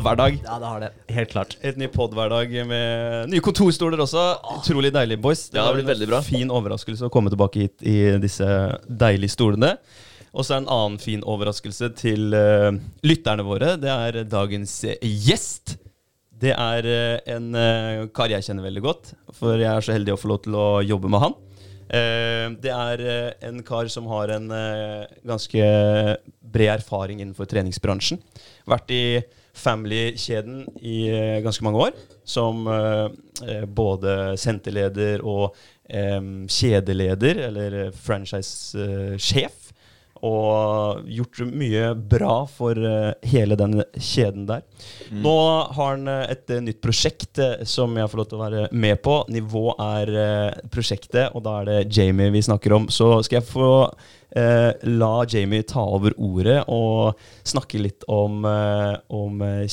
podhverdag. Ja, det har det. Helt klart. Et ny podhverdag med nye kontorstoler også. Utrolig deilig, boys. Ja, det blir veldig bra. Fin overraskelse å komme tilbake hit i disse deilige stolene. Og så en annen fin overraskelse til uh, lytterne våre. Det er dagens gjest. Det er uh, en uh, kar jeg kjenner veldig godt, for jeg er så heldig å få lov til å jobbe med han. Eh, det er en kar som har en ganske bred erfaring innenfor treningsbransjen. Vært i Family-kjeden i eh, ganske mange år. Som eh, eh, både senterleder og kjedeleder, eller franchise-sjef. Og gjort mye bra for hele den kjeden der. Nå har han et nytt prosjekt som jeg får lov til å være med på. Nivå er prosjektet, og da er det Jamie vi snakker om. Så skal jeg få eh, la Jamie ta over ordet og snakke litt om, eh, om eh,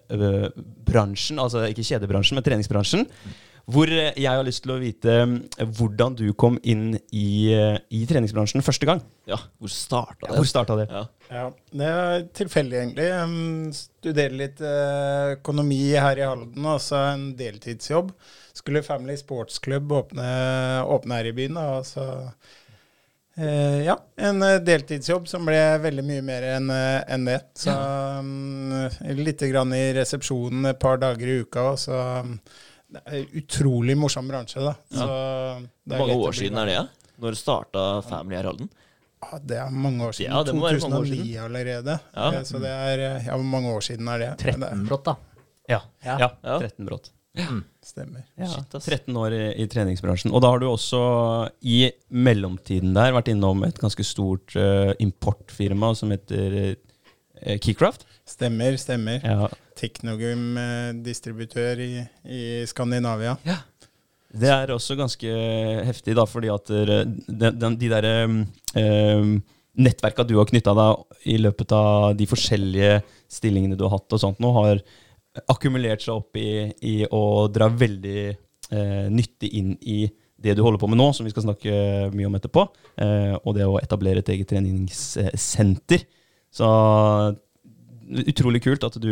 kjedebransjen. Altså ikke kjedebransjen, men treningsbransjen. Hvor eh, jeg har lyst til å vite eh, hvordan du kom inn i, eh, i treningsbransjen første gang. Ja, hvor starta det? Hvor starta det? Ja. Ja, det er tilfeldig, egentlig. Studerer litt eh, økonomi her i Halden, altså en deltidsjobb. Skulle Family Sports Club åpne, åpne her i byen, da, og eh, Ja, en eh, deltidsjobb som ble veldig mye mer enn en det. Så um, litt grann i resepsjonen et par dager i uka, og så um, det er utrolig morsom bransje, da. Så det Hvor mange år siden er det? Ja? Når starta Family her i Ja, det er mange år siden. Ja, det må være mange år 2009 siden. allerede. Ja. Eh, Så det er eh, Ja, hvor mange år siden er det? 13 brått, da. Ja. Ja. ja. Ja. 13 brått. Stemmer. Ja, Shit, 13 år i, i treningsbransjen. Og da har du også i mellomtiden der vært innom et ganske stort uh, importfirma som heter uh, Keycraft. Stemmer, stemmer. Ja. Teknogym-distributør i, i Skandinavia. Det er også ganske heftig, da, fordi at den, den, de derre um, nettverka du har knytta deg i løpet av de forskjellige stillingene du har hatt, og sånt nå, har akkumulert seg opp i, i å dra veldig eh, nyttig inn i det du holder på med nå, som vi skal snakke mye om etterpå, eh, og det å etablere et eget treningssenter. Så utrolig kult at du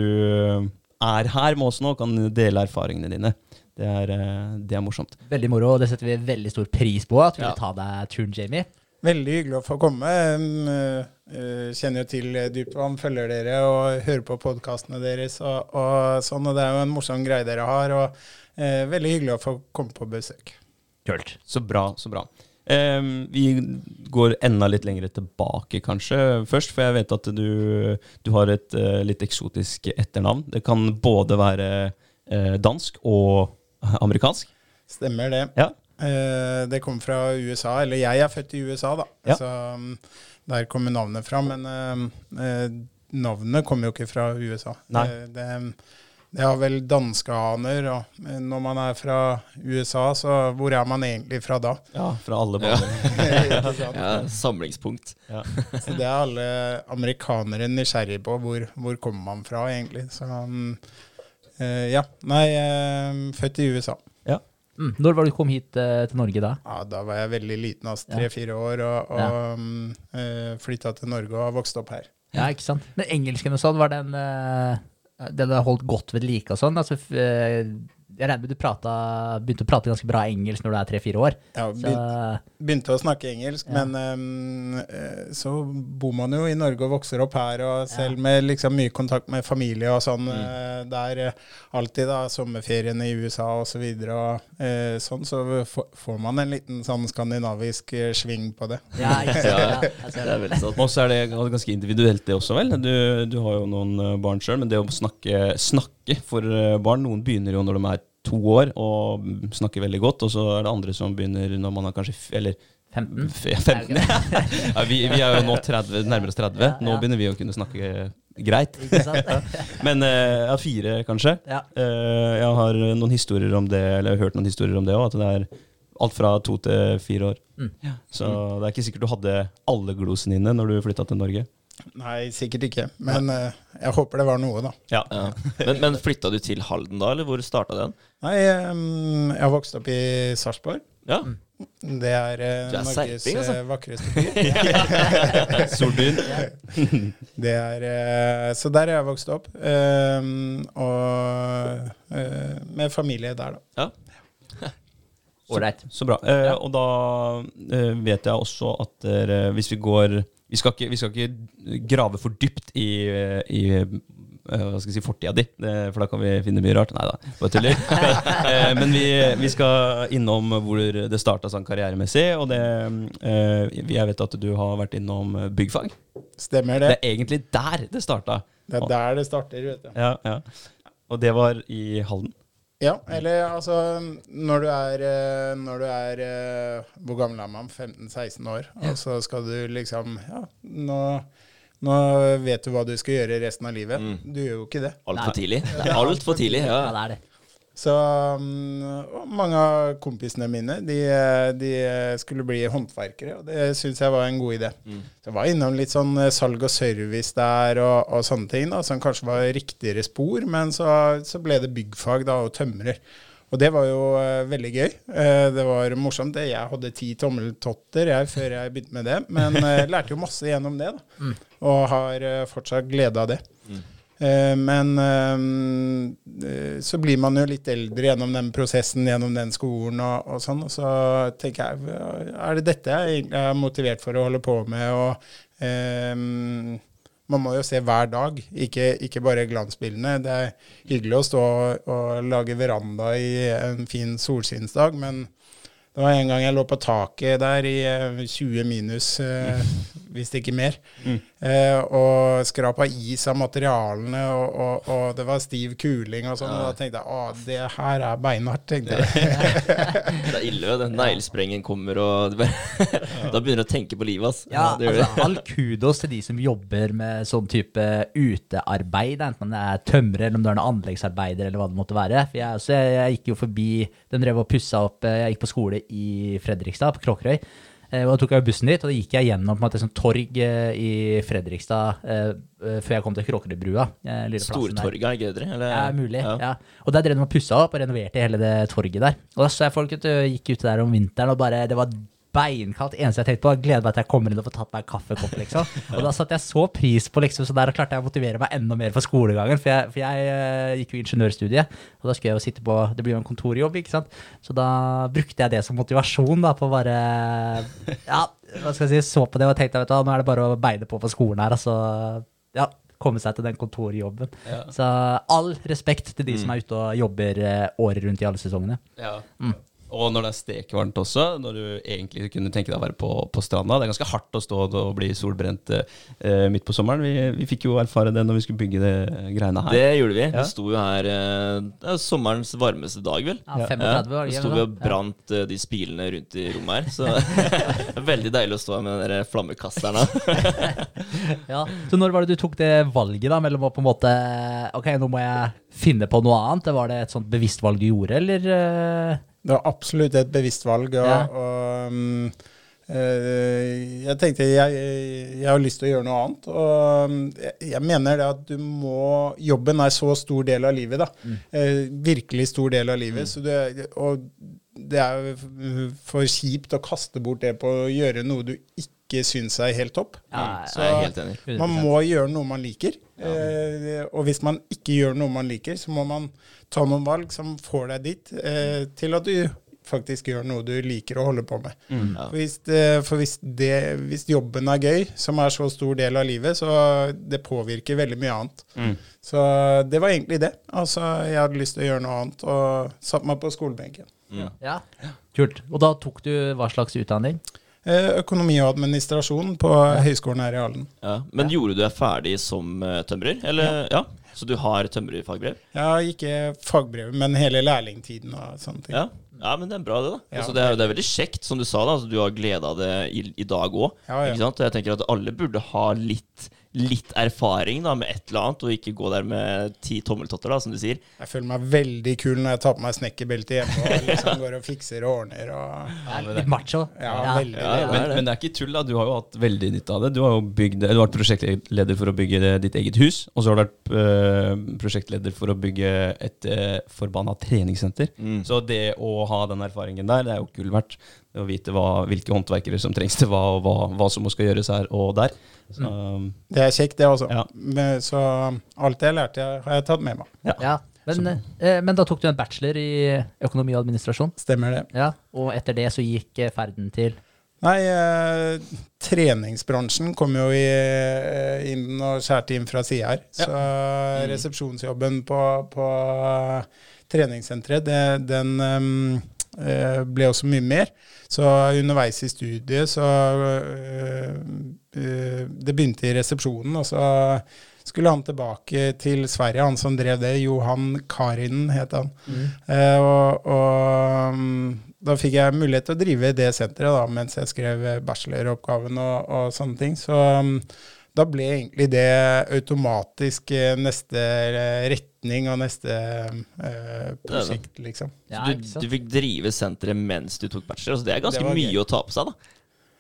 er her med oss nå og kan dele erfaringene dine. Det er, eh, det er morsomt. Veldig moro, og det setter vi veldig stor pris på. At du Ja. vil ta deg turen, Jamie. Veldig hyggelig å få komme. Uh, uh, kjenner jo til Dypvann, følger dere og hører på podkastene deres og, og sånn. Og det er jo en morsom greie dere har. Og eh, veldig hyggelig å få komme på besøk. Kult. Så bra, så bra. Ehm, vi går enda litt lenger tilbake, kanskje, først. For jeg vet at du, du har et uh, litt eksotisk etternavn. Det kan både være uh, dansk og amerikansk. Stemmer det. Ja. Eh, det kommer fra USA. Eller jeg er født i USA, da. Ja. Så um, der kommer navnet fra. Men um, eh, navnet kommer jo ikke fra USA. Nei. Det, det har vel danske aner. Og eh, når man er fra USA, så hvor er man egentlig fra da? Ja, fra alle Ja. baner. Ikke? Ja, samlingspunkt. Ja. Så det er alle amerikanere nysgjerrige på. Hvor, hvor kommer man fra, egentlig? Så um, eh, ja. Nei, eh, født i USA. Mm. Når var det du kom hit eh, til Norge da? Ja, da var jeg veldig liten, altså tre-fire år, og, og Ja. um, eh, flytta til Norge og har vokst opp her. Ja, ikke sant? Men engelsken og sånn, var den uh, Den har holdt godt ved like og sånn? Altså, eh, jeg regner med du pratet, begynte å prate ganske bra engelsk når du er tre-fire år. Ja, begynte, begynte å snakke engelsk, Ja. men um, eh, så bor man jo i Norge og vokser opp her, og selv med liksom mye kontakt med familie og sånn, mm. der eh, alltid da sommerferiene i USA og så videre, og uh, sånn, så får man en liten sånn skandinavisk sving på det. ja, ikke sant? Ja. Ja, jeg Det er veldig sant. Og så er det ganske individuelt, det også, vel? Du, du har jo noen barn sjøl, men det å snakke, snakke for eh, barn Noen begynner jo når de er to år og snakker veldig godt, og så er det andre som begynner når man er kanskje Eller 15? f 15. ja, vi, vi er jo nå 30, nærmere oss 30. Nå begynner vi å kunne snakke greit. Men jeg ja, fire, kanskje. Eh, jeg har noen historier om det, eller jeg har hørt noen historier om det òg, at det er alt fra to til fire år. Mm. Så det er ikke sikkert du hadde alle glosene dine når du flytta til Norge. Nei, sikkert ikke, men uh, jeg håper det var noe, da. Ja. Ja. Men, men flytta du til Halden da, eller hvor starta den? Nei, um, jeg har vokst opp i Sarpsborg. Ja. Det er uh, er Norges serping, altså. eh, vakreste by. Solbyen. Det er, uh, så der er jeg vokst opp. Um, og eh, med familie der, da. Ja. Ålreit. Så bra. Eh, og da vet jeg også at hvis vi går vi skal, ikke, vi skal ikke grave for dypt i, eh, i eh, hva skal jeg si, fortida di, for da kan vi finne mye rart. Nei da, bare tuller. eh, men vi, vi skal innom hvor det starta sånn karrieremessig. Og det, eh, jeg vet at du har vært innom byggfag. Stemmer Det det. er egentlig der det starta. Det er der det starter, vet du. Ja, ja. Og det var i Halden. Ja, eller altså Når du er, eh, når du er eh, Hvor gammel er man? 15-16 år. Og så skal du liksom Ja, nå, nå vet du hva du skal gjøre resten av livet. Mm. Du gjør jo ikke det. Altfor tidlig. Det er altfor tidlig. Ja, Ja. det er det. Så mm, mange av kompisene mine de, de skulle bli håndverkere, og det syns jeg var en god idé. Mm. Så jeg var innom litt sånn eh, salg og service der og, og sånne ting, da, som kanskje var riktigere spor, men så, så ble det byggfag da, og tømrer. Og det var jo eh, veldig gøy. Eh, det var morsomt. det. Jeg hadde ti tommeltotter jeg, før jeg begynte med det, men lærte jo masse gjennom det. da, Og har fortsatt glede av det. Mm. Eh, men eh, så blir man jo litt eldre gjennom den prosessen, gjennom den skolen og, og sånn. Og så tenker jeg, er det dette jeg er motivert for å holde på med? Og eh, man må jo se hver dag, ikke, ikke bare glansbildene. Det er hyggelig å stå og, og lage veranda i en fin solskinnsdag, men det var en gang jeg lå på taket der i eh, 20 minus, eh, hvis ikke mer, eh, og skrapa is av materialene, og, og, og det var stiv kuling og sånn. Og da tenkte jeg å, det her er beinhardt, tenkte jeg. Det er ille. Den neglesprengen kommer, og du bare, da begynner du å tenke på livet. ass. Ja, ja altså, all kudos til de som jobber med sånn type utearbeid, enten det er tømrer eller om det er noen anleggsarbeider eller hva det måtte være. For jeg, jeg, jeg gikk jo forbi, de drev og pussa opp, eh, jeg gikk på skole i Fredrikstad, på Kråkerøy. Eh, Og da tok jeg bussen dit, og da gikk jeg gjennom måte, sånn torg eh, i Fredrikstad eh, før jeg kom til der. Stortorget, ikke det? Eller? Ja, mulig. Ja. Ja. Og der drev de og pussa opp og renoverte hele det torget der. Og da så jeg folk vet gikk ute der om vinteren, og bare Det var beinkaldt. Eneste jeg tenkte på, var glede meg til jeg kommer inn og får tatt meg en kaffekopp, liksom. Og da satte jeg så pris på liksom, så der klarte jeg å motivere meg enda mer for skolegangen. For jeg, for jeg uh, gikk jo ingeniørstudiet, og da skulle jeg jo sitte på Det blir jo en kontorjobb, ikke sant. Så da brukte jeg det som motivasjon, da, på å bare Ja, hva skal jeg si, så på det og tenkte vet du, nå er det bare å beine på på skolen her, altså. Ja. Komme seg til den kontorjobben. Så all respekt til de som er ute og jobber eh, året rundt i alle sesongene. Ja. Og når det er stekvarmt også, når du egentlig kunne tenke deg å være på, på stranda. Det er ganske hardt å stå og bli solbrent eh, midt på sommeren. Vi, vi fikk jo erfare det når vi skulle bygge det greiene her. Det gjorde vi. Ja. Vi sto jo her eh, Det er sommerens varmeste dag, vel. Ja, Ja. 35 var det Så sto vi og brant eh, de spilene rundt i rommet her. Så veldig deilig å stå her med den der flammekasteren. Ja. Så når var det du tok det valget da, mellom å på en måte Ok, nå må jeg finne på noe annet? Var det et sånt bevisst valg du gjorde, eller? Det var absolutt et bevisst valg. Og, Ja. og um, eh, jeg tenkte jeg, jeg har lyst til å gjøre noe annet. Og mm, jeg, jeg mener det at du må Jobben er så stor del av livet, da. Mm. Eh, virkelig stor del av livet. Så det, og det er for kjipt å kaste bort det på å gjøre noe du ikke syns er helt topp. Ja, Så Jeg er helt enig. 100%. man må gjøre noe man liker. Eh, og hvis man ikke gjør noe man liker, så må man ta noen valg som får deg dit, eh, til at du faktisk gjør noe du liker å holde på med. Ja. For, hvis, det, for hvis, det, hvis jobben er gøy, som er så stor del av livet, så det påvirker veldig mye annet. Mm. Så det var egentlig det. Altså, jeg hadde lyst til å gjøre noe annet, og satte meg på skolebenken. Ja. Kult. Og da tok du hva slags utdanning? Eh, økonomi og administrasjon på høyskolen her i Halden. Ja. Men gjorde du deg ferdig som eh, tømrer? Eller, ja. Så du har tømrerfagbrev? Ja, ikke fagbrev, men hele lærlingtiden og sånne ting. Ja. ja, men det er bra, det. da Ja. altså, det, er, det er veldig kjekt, som du sa. da altså, Du har glede av det i, i dag òg. Ja, ja. Jeg tenker at alle burde ha litt, litt erfaring da med et eller annet, og ikke gå der med ti tommeltotter, da, som du sier. Jeg føler meg veldig kul når jeg tar på meg snekkerbeltet hjemme og liksom går og fikser og ordner. Og, Ja, litt macho. ja, veldig. Ja, ja. Men, det men det er ikke tull, da. Du har jo hatt veldig nytte av det. Du har jo bygd, du har vært prosjektleder for å bygge ditt eget hus, og så har du vært øh, prosjektleder for å bygge et øh, forbanna treningssenter. Mm. Så det å ha den erfaringen der, det er jo gull verdt. Å vite hva, hvilke håndverkere som trengs til hva, og hva, hva som skal gjøres her og der. Så, um, Det er kjekt, det også. Ja. Men, så alt jeg lærte, har jeg tatt med meg. Ja. Men, eh, men da tok du en bachelor i økonomi og administrasjon. Stemmer det. Ja. Og etter det så gikk eh, ferden til Nei, eh, treningsbransjen kom jo i, eh, inn og skjærte inn fra sida her. Så resepsjonsjobben på, på treningssenteret, det, den um, ble også mye mer. Så underveis i studiet så eh, eh, Det begynte i resepsjonen, og så skulle han tilbake til Sverige, han som drev det. Johan Karinen het han. Eh, og og mm, da fikk jeg mulighet til å drive det senteret da, mens jeg skrev bacheloroppgaven og, og sånne ting. Så mm, da ble egentlig det automatisk eh, neste eh, retning og neste eh, prosjekt, liksom. Ja, du, du fikk drive senteret mens du tok bachelor, så det er ganske Det mye gøy. å ta på seg, da.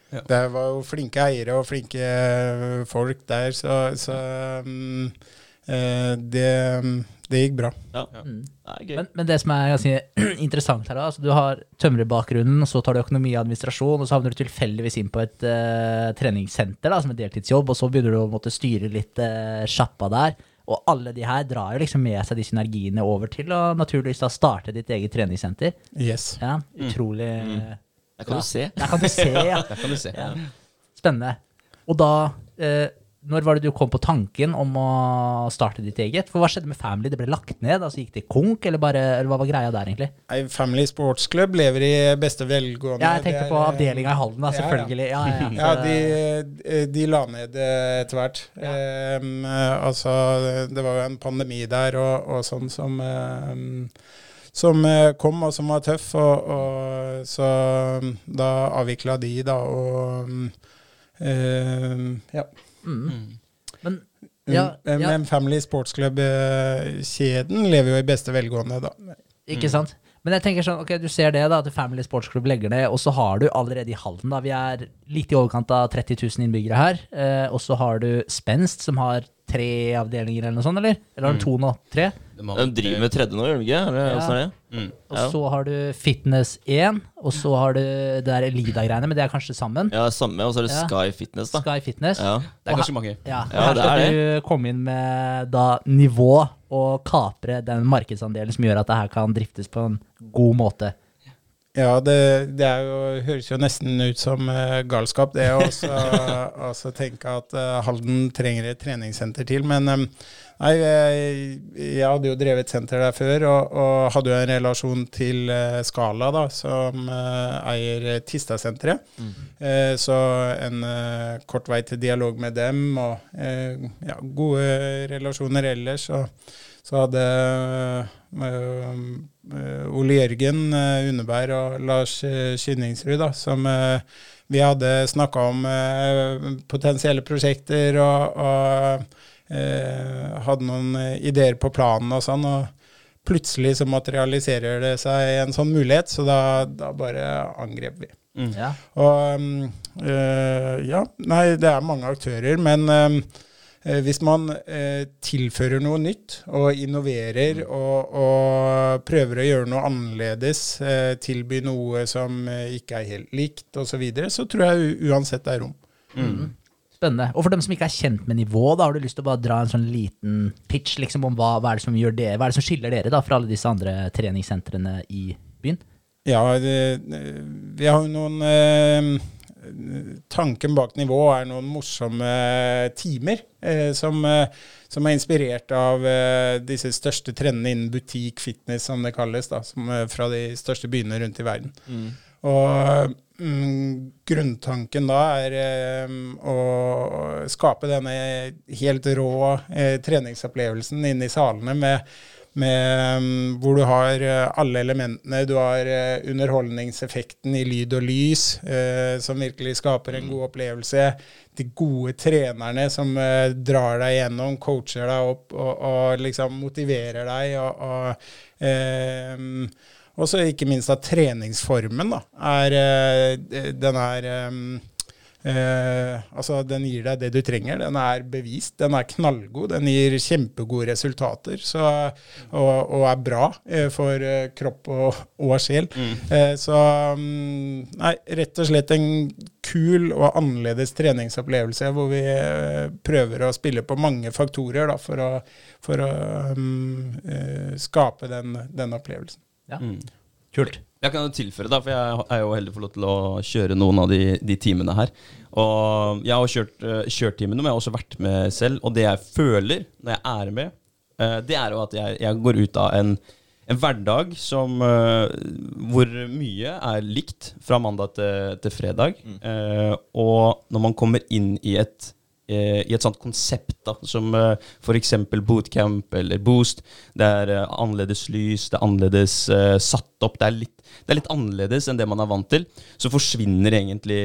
Det var jo flinke eiere og flinke eh, folk der, så, så um, eh, det, det gikk bra. Ja. Mm. Det. Men, men det som er ganske interessant her, da, altså du har tømrerbakgrunnen, så tar du økonomi og administrasjon, og så havner du tilfeldigvis inn på et uh, treningssenter da, som en deltidsjobb, og så begynner du å måtte styre litt uh, sjappa der. Og alle de her drar jo liksom med seg de synergiene over til å naturligvis da starte ditt eget treningssenter. Yes. Ja, utrolig Der kan du se. Der kan du se, ja. kan du se. Ja. Spennende. Og da eh, Når var det du kom på tanken om å starte ditt eget? For hva skjedde med Family? Det ble lagt ned? altså Gikk det konk, eller, bare, eller hva var greia der, egentlig? Nei, Family Sports Club lever i beste velgående. Ja, jeg tenkte er, på avdelinga i Halden, da, ja, ja. selvfølgelig. Ja, ja, Ja, de, de la ned eh, etter hvert. Eh, altså, det var jo en pandemi der og, og sånn som um, som eh, kom, og som var tøff. Og, og, så da avvikla de, da, og øh, ja. Mm. Men ja, Men- ja, Men Family Sports Club-kjeden lever jo i beste velgående, da. ikke sant? Men jeg tenker sånn, ok, du ser det da, at Family Sports Club legger ned, og så har du allerede i Halden da, vi er litt i overkant av 30 000 innbyggere her, eh, og så har du Spenst, som har tre avdelinger eller noe sånt, eller? Eller har du to nå? Tre? De driver med tredje nå, gjør de ikke? Eller Ja. er det? Mm. Og så har du Fitness 1, og så har du det der Elida-greiene, men det er kanskje sammen. Ja, samme. Og så er det Ja. Sky Fitness, da. Sky Fitness. Ja. Det er kanskje ganske mange. Ja, Ja, her det skal er du komme inn med da nivå og kapre den markedsandelen som gjør at det her kan driftes på en god måte. Ja, det, det jo, høres jo nesten ut som uh, galskap, det å også tenke at uh, Halden trenger et treningssenter til. Men um, nei, jeg, jeg hadde jo drevet senter der før, og, og hadde jo en relasjon til uh, Skala, da, som eier Tistasenteret. Eh, så en kort vei til dialog med dem, og ja, gode relasjoner ellers. Og så hadde eh, eh, Ole Jørgen eh, Unneberg og Lars Kynningsrud, da, som vi hadde snakka om potensielle prosjekter og, og hadde noen ideer på planen og sånn. og Plutselig så materialiserer det seg en sånn mulighet, så da, da bare angrep vi. Ja. Og mm, øh, ja, nei, det er mange aktører, men eh, hvis man eh, tilfører noe nytt og innoverer og, og prøver å gjøre noe annerledes, eh, tilby noe som eh, ikke er helt likt osv., så, videre, så tror jeg uansett det er rom. Spennende. Og for dem som ikke er kjent med nivå, har du lyst til å bare dra en sånn liten pitch liksom, om hva, hva, er det som gjør det, hva er det som skiller dere da fra alle disse andre treningssentrene i byen? Ja, det, vi har jo noen eh, Tanken bak Nivå er noen morsomme timer eh, som, eh, som er inspirert av eh, disse største trendene innen butikk, fitness, som det kalles, da, som, eh, fra de største byene rundt i verden. Og mm, grunntanken da er eh, å skape denne helt rå eh, treningsopplevelsen inne i salene med, med, mm, hvor du har eh, alle elementene. Du har eh, underholdningseffekten i lyd og lys, eh, som virkelig skaper en god opplevelse. De gode trenerne som eh, drar deg gjennom, coacher deg opp og, og liksom motiverer deg. og, og eh, ikke minst at treningsformen da, er, eh, den er eh, altså, den gir deg det du trenger. Den er bevist. Den er knallgod. Den gir kjempegode resultater så, og, og er bra eh, for eh, kropp og, og sjel. Eh, så mm, nei, rett og slett en kul og annerledes treningsopplevelse hvor vi eh, prøver å spille på mange faktorer da, for å, for å um, eh, skape den, den opplevelsen. Ja. Mm. Kult. Jeg kan jo tilføre, da, for jeg er jo heldig for lov til å kjøre noen av de, de timene her. Og jeg har kjørt, uh, kjørt timene, men jeg har også vært med selv. Og det jeg føler når jeg er med, eh, det er jo at jeg, jeg går ut av en, en hverdag som, eh, hvor mye er likt fra mandag til, til fredag. Mm. og når man kommer inn i et eh, i et sånt konsept da, som uh, f.eks. bootcamp eller boost. Det er uh, annerledes lys, det er annerledes uh, satt opp. Det er, litt, det er litt annerledes enn det man er vant til. Så forsvinner egentlig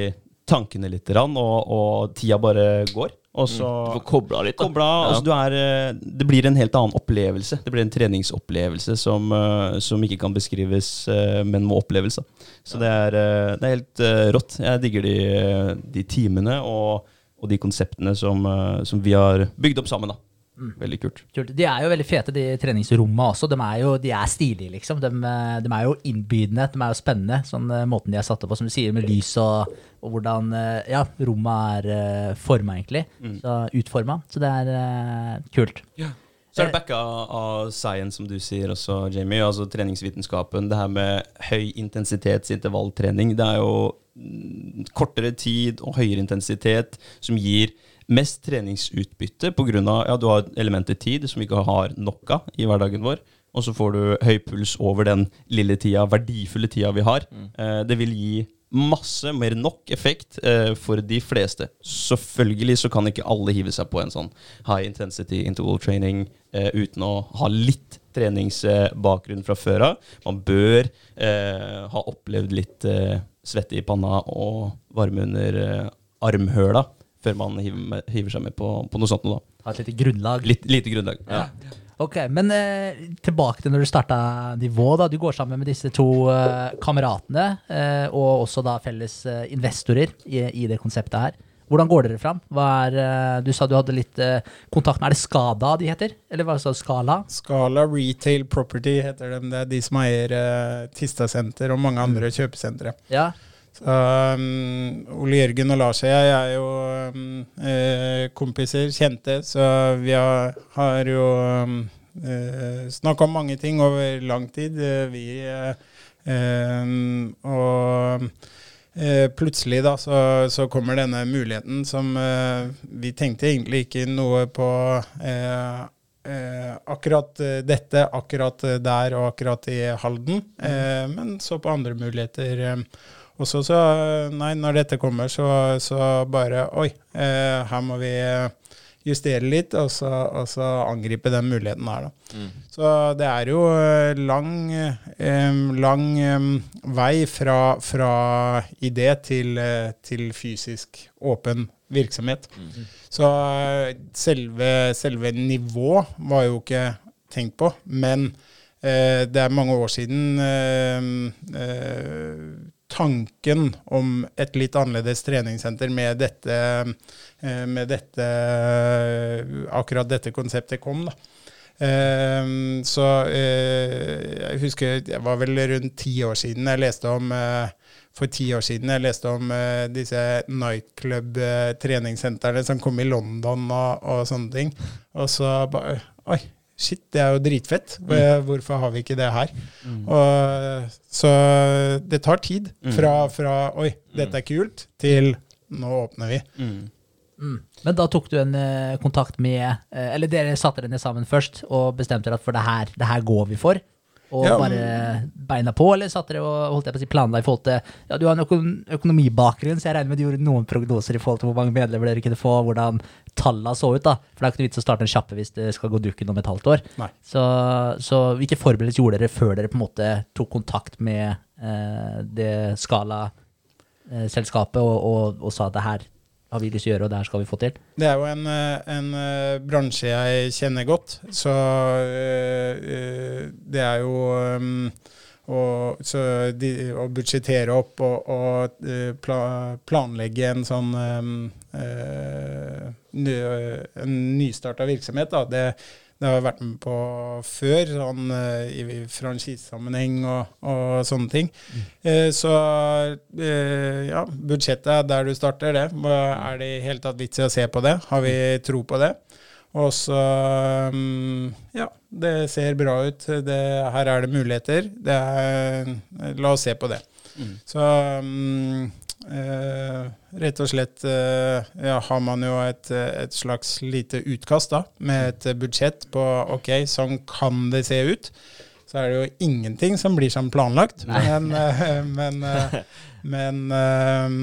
tankene litt, og, og tida bare går. Og så Du får kobla litt. Kobla, Ja. altså du er, eh, det blir en helt annen opplevelse. Det blir en treningsopplevelse som, eh, som ikke kan beskrives, eh, men må oppleves. Så det er, eh, det er helt eh, rått. Jeg digger de, eh, de timene og, og de konseptene som, eh, som vi har bygd opp sammen. da. Veldig kult. Kult. De er jo veldig fete, de treningsrommene også. De er jo de er stilige, liksom. De, eh, de er jo innbydende, de er jo spennende. Sånn eh, måten de er satt opp på, som du sier, med lys og, og hvordan ja, rommet er uh, forma, egentlig. Så Utforma. Så det er kult. Så er det backa av science, som du sier også, Jamie. Altså treningsvitenskapen. Det her med høy intensitetsintervalltrening. Det er jo mm, kortere tid og høyere intensitet som gir mest treningsutbytte pga. Ja, du har elementet tid, som vi ikke har nok av i hverdagen vår. Og så får du høy puls over den lille tida, verdifulle tida vi har. Mm. det vil gi masse, mer nok effekt eh, for de fleste. Selvfølgelig så kan ikke alle hive seg på en sånn high intensity interval training eh, uten å ha litt treningsbakgrunn fra før av. Man bør eh, ha opplevd litt eh, svette i panna og varme under eh, armhøla før man hiver, hiver seg med på, på noe sånt. Da. Ha et lite grunnlag. Litt, lite grunnlag. Ja. Ok, Men eh, tilbake til når du starta nivå. da, Du går sammen med disse to eh, kameratene, eh, og også da felles eh, investorer i, i det konseptet her. Hvordan går dere fram? Hva er, eh, du sa du hadde litt eh, kontakt med Er det Skada de heter? Eller hva sa du? Skala? Skala Retail Property heter dem. Det er de som eier uh, Tistasenter og mange andre kjøpesentre. Ja. Så, um, Ole Jørgen og Lars og jeg er jo um, eh, kompiser, kjente, så vi har, har jo um, eh, snakka om mange ting over lang tid. Eh, vi eh, um, Og eh, plutselig da så, så kommer denne muligheten som eh, vi tenkte egentlig ikke noe på eh, eh, akkurat eh, dette, akkurat eh, der og akkurat i Halden, eh, men så på andre muligheter. Eh, også så, nei, når dette kommer, så, så bare Oi, eh, her må vi eh, justere litt, og så, og så angripe den muligheten her, da. Så det er jo eh, lang, eh, lang eh, vei fra, fra idé til, til fysisk åpen virksomhet. Så eh, selve, selve nivå var jo ikke tenkt på, men eh, det er mange år siden eh, eh, tanken om et litt annerledes treningssenter med dette, med dette akkurat dette konseptet kom, da. Eh, så eh, jeg husker det var vel rundt ti år siden jeg leste om eh, For ti år siden jeg leste om uh, disse nightclub-treningssentrene som kom i London og, og sånne ting. Og så bare Oi, shit, det er jo dritfett. Hvorfor har vi ikke det her? Og, så det tar tid fra, fra Oi, dette er kult, til nå åpner vi. Mm. Mm. Men da tok du en eh, kontakt med eh, Eller dere satte dere ned sammen først og bestemte dere at for det her, det her går vi for? Og Ja, bare beina på, eller satt dere og holdt jeg på å si planla i forhold til Ja, du har en økon økonomibakgrunn, så jeg regner med du gjorde noen prognoser i forhold til hvor mange medlemmer dere kunne få, hvordan tallene så ut, da. For det er ikke noe vits å starte en kjappe hvis det skal gå dukken om et halvt år. Nei. Så, så hvilke forberedelser gjorde dere før dere på en måte tok kontakt med eh, det Skala-selskapet og, og, og sa at det her har vi lyst til å gjøre, og det her skal vi få til? Det er jo en, eh, en eh, bransje jeg kjenner godt, så eh, det er jo um, og, de, å budsjettere opp og, og pla, planlegge en sånn um, uh, ny, en nystarta virksomhet, da, det, det har jeg vært med på før, sånn eh, i franchisesammenheng og, og sånne ting. Eh, så eh, ja, budsjettet er der du starter, det. Er det i hele tatt vits i å se på det? Har vi tro på det? Og så mm, Ja, det ser bra ut. Det, her er det muligheter. Det er, la oss se på det. Så mm, eh, rett og slett eh, ja, har man jo et, et slags lite utkast da, med et budsjett på ok, sånn kan det se ut. Så er det jo ingenting som blir som planlagt. Men, eh, men, eh, men eh,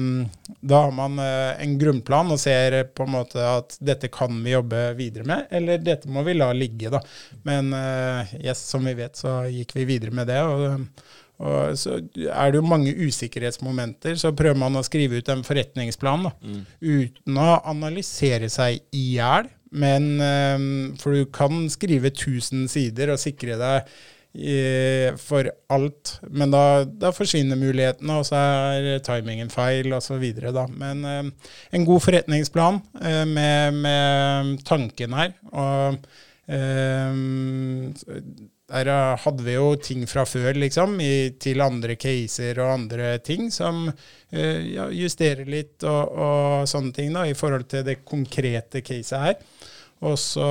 da har man eh, en grunnplan og ser på en måte at dette kan vi jobbe videre med, eller dette må vi la ligge. da. Men yes, som vi vet, så gikk vi videre med det. og og så er det jo mange usikkerhetsmomenter, så prøver man å skrive ut en forretningsplan da, uten å analysere seg i hjel. Men eh, For du kan skrive 1000 sider og sikre deg eh, for alt, men da, da forsvinner mulighetene, og så er timingen feil osv. Men eh, en god forretningsplan eh, med, med tanken her. og eh, der eh, hadde vi jo ting fra før, liksom, i, til andre caser og andre ting, som uh, ja, justerer litt og, og sånne ting da, i forhold til det konkrete caset her. Og så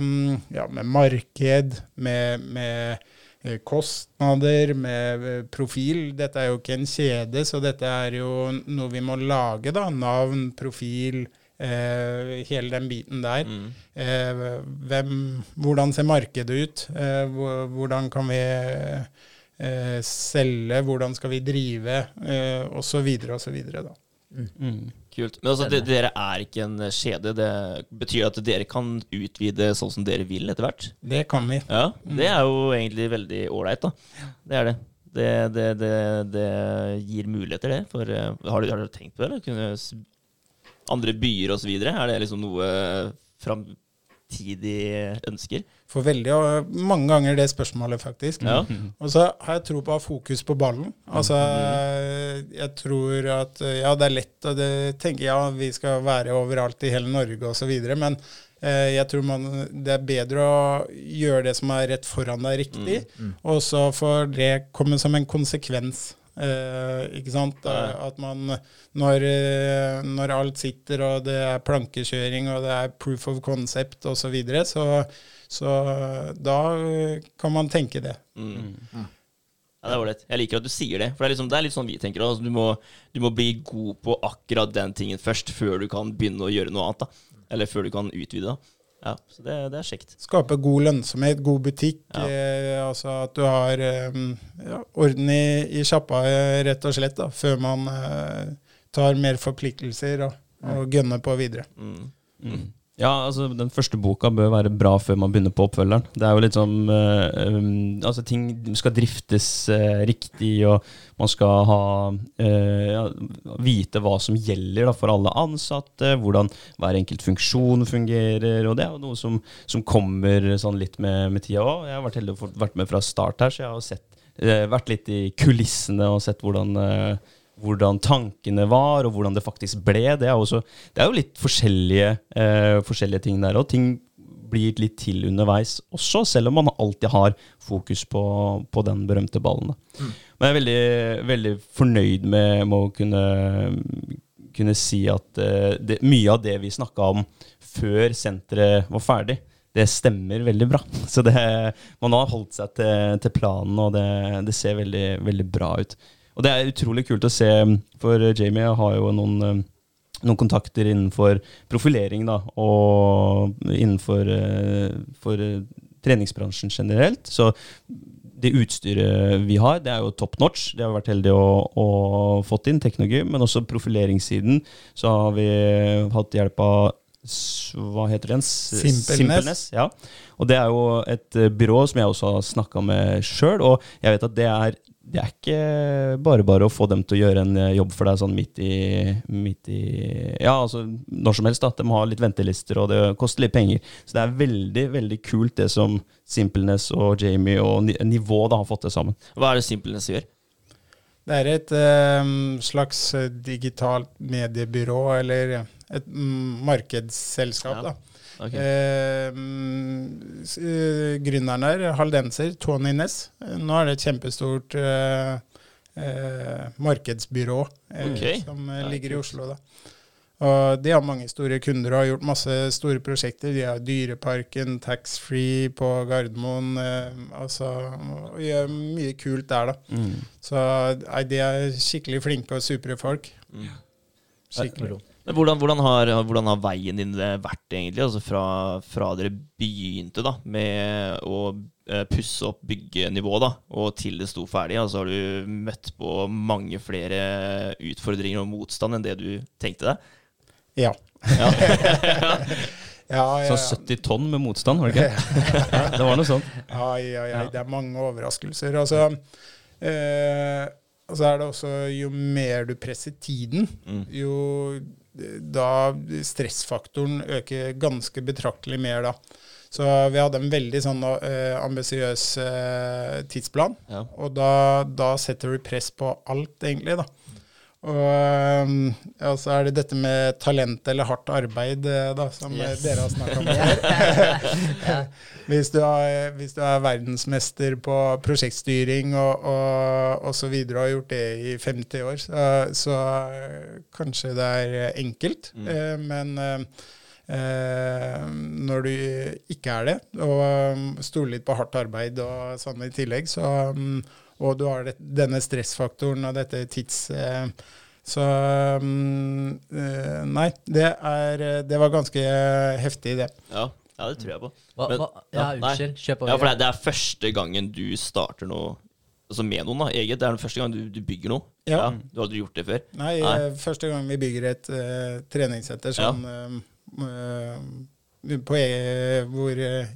um, ja, med marked, med, med eh, kostnader, med profil. Dette er jo ikke en kjede, så dette er jo noe vi må lage, da. Navn, profil, eh, hele den biten der. Eh, hvem, hvordan ser markedet ut? Eh, hvordan kan vi eh, selge? Hvordan skal vi drive? Eh, og så videre og så videre, da. Kult. Men altså, det, dere er ikke en kjede. Det betyr at dere kan utvide sånn som dere vil etter hvert? Det kan vi. Ja, det er jo egentlig veldig ålreit, da. Det er det. Det, det, det, det gir muligheter, det. For, eh, har, du, har dere tenkt på det? Eller? Kunne andre byer osv.? Er det liksom noe framtidig ønsker? For veldig og mange ganger det spørsmålet, faktisk. Ja. Og så har jeg tro på å ha fokus på ballen. Altså, jeg tror at Ja, det er lett å tenke ja, vi skal være overalt i hele Norge osv., men eh, jeg tror man, det er bedre å gjøre det som er rett foran deg, riktig, og så får det komme som en konsekvens. Eh, ikke sant? Ja. At man, når, eh, når alt sitter og det er plankekjøring og det er proof of concept osv., så, videre, så så da eh, kan man tenke det. Mm. Ja, det er ålreit. Jeg liker at du sier det. For det er, liksom, det er litt sånn vi tenker. Altså, du, må, du må bli god på akkurat den tingen først, før du kan begynne å gjøre noe annet. da. Eller før du kan utvide. da. Ja, Så det, det er kjekt. Skape god lønnsomhet, god butikk. Ja. Eh, altså at du har eh, ja, orden i, i sjappa, eh, rett og slett, da, før man eh, tar mer forpliktelser og, og gønner på videre. Mm. Ja, altså Den første boka bør være bra før man begynner på oppfølgeren. Det er jo litt sånn uh, um, Altså Ting skal driftes uh, riktig, og man skal ha uh, vite hva som gjelder da, for alle ansatte, hvordan hver enkelt funksjon fungerer. og Det er jo noe som, som kommer sånn litt med, med tida òg. Jeg har vært heldig å få vært med fra start her, så jeg har sett, vært litt i kulissene og sett hvordan hvordan tankene var, og hvordan det faktisk ble. Det er, også, det er jo litt forskjellige, eh, forskjellige ting der òg. Ting blir litt til underveis også, selv om man alltid har fokus på, på den berømte ballen. Da. Men jeg er veldig, veldig fornøyd med, med å kunne, kunne si at eh, det, mye av det vi snakka om før senteret var ferdig, det stemmer veldig bra. Så det, man har holdt seg til, til planen, og det, det ser veldig, veldig bra ut. Og det er utrolig kult å se, for Jamie har jo noen, eh, noen kontakter innenfor profilering, da, og innenfor eh, eh, treningsbransjen generelt. Så det utstyret vi har, det er jo top notch. Det har vi vært heldige å, å fått inn, Teknogym. Men også profileringssiden så har vi hatt hjelp av hva heter den? Simpelness. Ja. Og det er jo et byrå som jeg også har snakka med sjøl, og jeg vet at det er det er ikke bare bare å få dem til å gjøre en eh, jobb for deg sånn midt i, midt i Ja, altså når som helst. da, De har litt ventelister, og det koster litt penger. Så det er veldig veldig kult det som Simpleness og Jamie og nivå da har fått til sammen. Hva er det Simpleness gjør? Det er et eh, slags digitalt mediebyrå, eller et mm, markedsselskap, Ja. da. Ok. Eh, mm, eh, gründeren der, haldenser, Tony Ness. Eh, Nå er det et kjempestort eh, eh, markedsbyrå eh, Ok. som eh, ligger i. Oslo. da. Og de har mange store kunder og har gjort masse store prosjekter. De har Dyreparken, taxfree på Gardermoen. Eh, altså, og gjør mye kult der, da. Så nei, de er skikkelig flinke og supre folk. Mm. Skikkelig. Men hvordan, hvordan, har, hvordan har veien din vært, egentlig? Altså fra, fra dere begynte da, med å eh, pusse opp byggenivået, da, og til det sto ferdig. Altså har du møtt på mange flere utfordringer og motstand enn det du tenkte deg? Ja. Ja. Ja, ja, Så 70 tonn med motstand, var det ikke? det var noe sånt. Ai, ai, ai, det er mange overraskelser. Altså, eh, og så er det også jo mer du presser tiden, Mm. jo eh, da stressfaktoren øker ganske betraktelig mer da. Så vi hadde en veldig sånn eh, ambisiøs eh, tidsplan, Ja. og da, da setter du press på alt, egentlig, da. Og um, ja, så er det dette med talent eller hardt arbeid, eh, da, som Yes. dere har snakka om hvis, du er, hvis du er verdensmester på prosjektstyring og, og, og så videre og har gjort det i 50 år, så, så kanskje det er enkelt. Mm. Eh, men eh, eh, når du ikke er det, og um, stoler litt på hardt arbeid og sånn i tillegg, så um, og du har det, denne stressfaktoren og dette tids... Eh, så mm, eh, Nei, det, er, det var ganske heftig, det. Ja. ja, det tror jeg på. Hva, Men- hva, ja, ja, unnskyld. Kjør på. Ja, for det, det er første gangen du starter noe altså med noen, da, eget. Det er den første gang du, du bygger noe. Ja. Du har aldri gjort det før. Nei, Nei. eh, første gang vi bygger et uh, treningssenter sånn eh, på e hvor eh,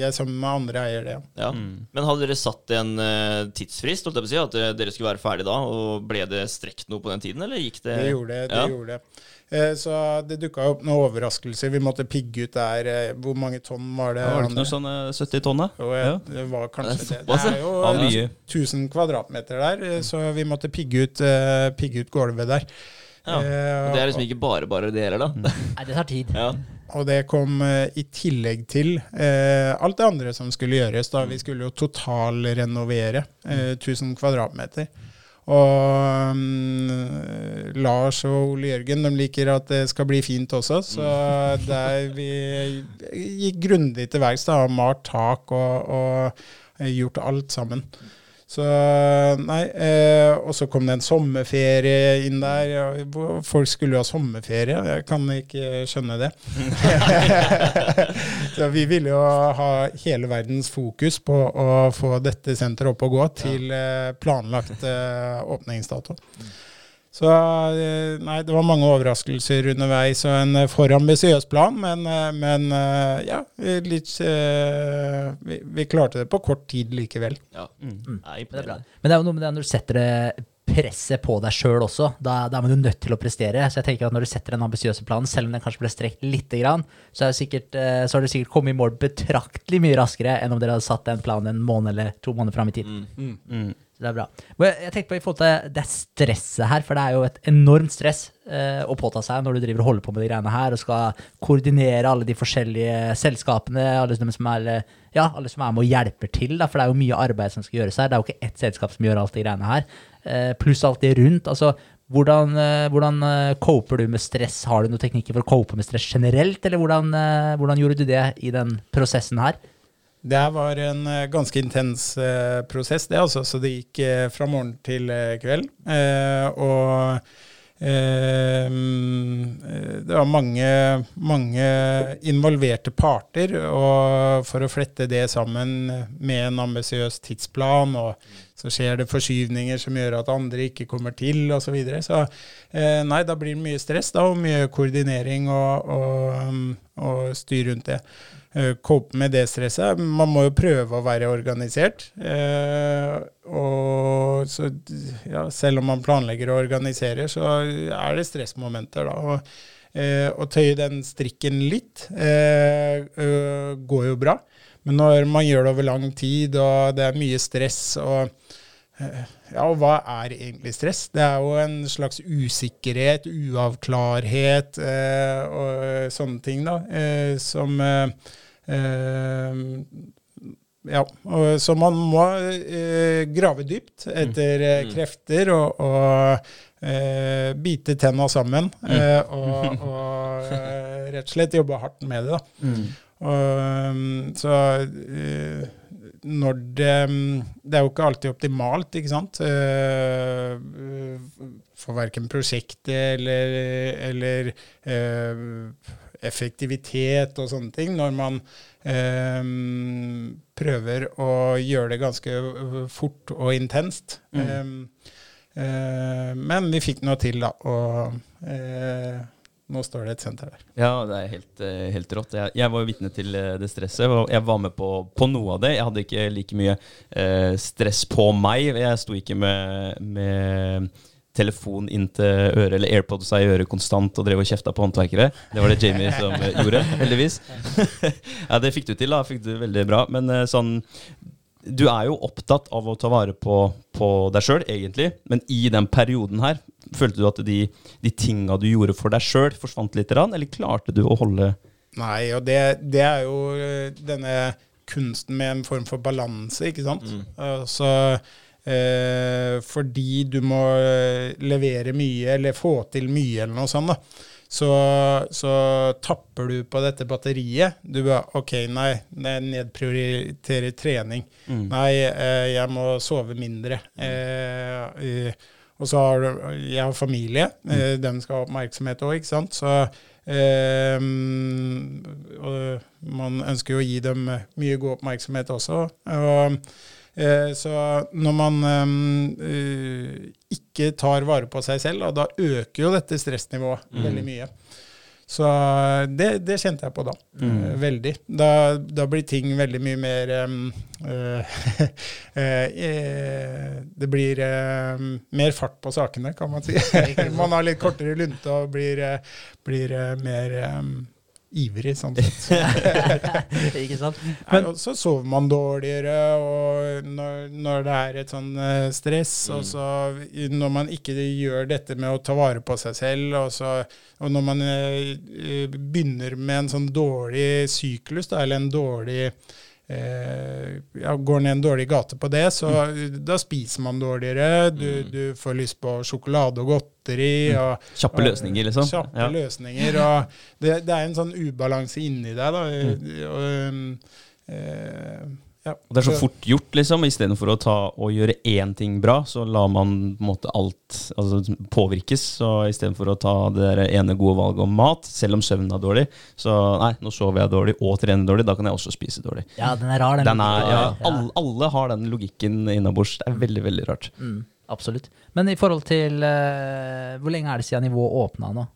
jeg sammen med andre eier det. ja. Mm. Men hadde dere satt en eh, tidsfrist, holdt jeg på å si, at eh, dere skulle være ferdig da? Og ble det strekt noe på den tiden, eller gikk det Det gjorde det. det, Ja. gjorde det. Eh, Så det dukka opp noen overraskelser. Vi måtte pigge ut der. eh, Hvor mange tonn var det? Ja, var det ikke noe sånn eh, 70 tonn, da? Jo, Ja. det var kanskje Det det. er jo Ja, 1000 kvadratmeter der, eh, så vi måtte pigge ut, eh, pigge ut gulvet der. Ja. Eh, Det er liksom ikke bare bare det heller, da. Nei, det tar tid. Ja. Og det kom eh, i tillegg til eh, alt det andre som skulle gjøres. da Vi skulle jo totalrenovere eh, 1000 kvadratmeter. Og um, Lars og Ole Jørgen de liker at det skal bli fint også, så der vi gikk grundig til verks. da, Malt tak og, og gjort alt sammen. Så nei, eh, Og så kom det en sommerferie inn der. Folk skulle jo ha sommerferie. Jeg kan ikke skjønne det. så vi ville jo ha hele verdens fokus på å få dette senteret opp og gå til eh, planlagt eh, åpningsdato. Så eh, nei, det var mange overraskelser underveis og en eh, for ambisiøs plan, men, eh, men ja, litt vi, vi klarte det på kort tid likevel. ja. Mm. Nei, Men det er bra. Men det er jo noe med det når du setter det presset på deg sjøl også. Da, da er man jo nødt til å prestere. Så jeg tenker at når du setter den ambisiøse planen, selv om den kanskje ble strekt lite grann, så, er sikkert, så har du sikkert kommet i mål betraktelig mye raskere enn om dere hadde satt den planen en måned eller to måneder fram i tid. Mm. Så det er bra. Men jeg, tenkte på i forhold til det stresset her, for det er jo et enormt stress eh, å påta seg når du driver og holder på med de greiene her, og skal koordinere alle de forskjellige selskapene, alle som, er, eh, ja, alle som er med og hjelper til, da, for det er jo mye arbeid som skal gjøres her. Det er jo ikke ett selskap som gjør alt de greiene her, eh, pluss alt det rundt. altså hvordan, eh, hvordan eh, coper du med stress? Har du noen teknikker for å cope med stress generelt, eller hvordan, hvordan gjorde du det i den prosessen her? Det var en eh, ganske intens eh, prosess, det altså. Så det gikk eh, fra morgen til kveld. Og mm, det var mange, mange involverte parter, og for å flette det sammen med en ambisiøs tidsplan, og så skjer det forskyvninger som gjør at andre ikke kommer til, osv. Så, videre. så nei, da blir det mye stress da, og mye koordinering og, og, um, og styr rundt det. Uh, cope med det stresset. Man må jo prøve å være organisert. Uh, og så, ja, selv om man planlegger å organisere, så er det stressmomenter da. Og, uh, å tøye den strikken litt går jo bra. Men når man gjør det over lang tid, og det er mye stress og ja, og hva er egentlig stress? Det er jo en slags usikkerhet, uavklarhet eh, og sånne ting, da, eh, som eh, Ja, så man må eh, grave dypt etter eh, mm. krefter og, og eh, bite tenna sammen. Mm. og, og rett og slett jobbe hardt med det, da. Mm. Og, så når det Det er jo ikke alltid optimalt, ikke sant. For verken prosjektet eller, eller effektivitet og sånne ting. Når man eh, prøver å gjøre det ganske fort og intenst. Mm. men vi fikk noe til, da. Og nå står det et senter der. Ja, det er helt, eh, helt rått. Jeg, jeg var jo vitne til eh, det stresset. og Jeg var med på, på, noe av det. Jeg hadde ikke like mye eh, stress på meg. Jeg sto ikke med, med telefon inn til øret eller AirPods i øret konstant og drev og kjefta på håndverkere. Det var det Jamie som gjorde, heldigvis. ja, det fikk du til, da. Fikk du veldig bra. Men sånn du er jo opptatt av å ta vare på, på deg sjøl, egentlig. Men i den perioden her, følte du at de, de tinga du gjorde for deg sjøl, forsvant litt? Eller klarte du å holde Nei, og det, det, er jo eh, denne kunsten med en form for balanse, ikke sant. Mm. Altså, eh, fordi du må eh, levere mye, eller få til mye, eller noe sånt. da så, så, tapper du på dette batteriet. Du bare OK, nei, nedprioritere trening. Mm. Nei, eh, jeg må sove mindre. Eh, og så har du Jeg har familie. Mm. Eh, den skal ha oppmerksomhet òg, ikke sant. Så eh, man ønsker jo å gi dem mye god oppmerksomhet også. Og så når man eh, ikke tar vare på seg selv, da øker jo dette stressnivået mm. veldig mye. Så det, det, kjente jeg på da. Mm. Eh, veldig. Da, da, blir ting veldig mye mer um, uh, Det blir uh, mer fart på sakene, kan man si. man har litt kortere lunte og blir, blir mer um, ivrig, sånn sett. ikke sant? Men, ja, så sover man dårligere og når, når det er et sånn uh, stress. Mm. Og så når man ikke gjør dette med å ta vare på seg selv, og, så, og når man uh, begynner med en sånn dårlig syklus, da, eller en dårlig Eh, ja, går ned en dårlig gate på det, så mm. da spiser man dårligere. Du, mm. du, får lyst på sjokolade og godteri. Mm. Og, kjappe løsninger, liksom. Kjappe ja. løsninger. Og det, det, er en sånn ubalanse inni deg. da. Mm. Og, um, eh, ja. Og det er så fort gjort, liksom. Istedenfor å ta og gjøre én ting bra, så lar man på en måte alt altså, påvirkes. Så istedenfor å ta det ene gode valget om mat, selv om søvnen er dårlig, så nei, nå sover jeg dårlig og trener dårlig, da kan jeg også spise dårlig. Ja, den er rar, den. den er, ja, alle, alle, har den logikken innabords. Det er veldig, veldig rart. Mm, absolutt. Men i forhold til uh, Hvor lenge er det siden nivået åpna nå?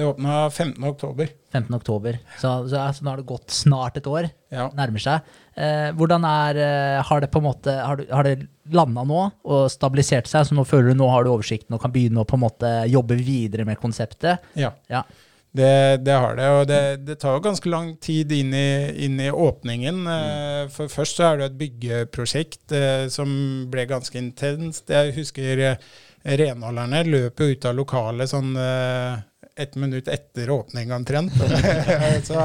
Det åpna 15. oktober. 15. oktober. Så, så så nå har det gått snart et år. Ja. Nærmer seg. Eh, hvordan er eh, Har det på en måte Har, du, har det landa nå og stabilisert seg, så nå føler du nå har du oversikten og kan begynne å på en måte jobbe videre med konseptet? Ja. ja. Det, det, har det, og det, det, tar jo ganske lang tid inn i, inn i åpningen. Eh, mm. For først så er det et byggeprosjekt eh, som ble ganske intenst. Jeg husker eh, renholderne løp jo ut av lokalet sånn eh, ett minutt etter åpning omtrent. så,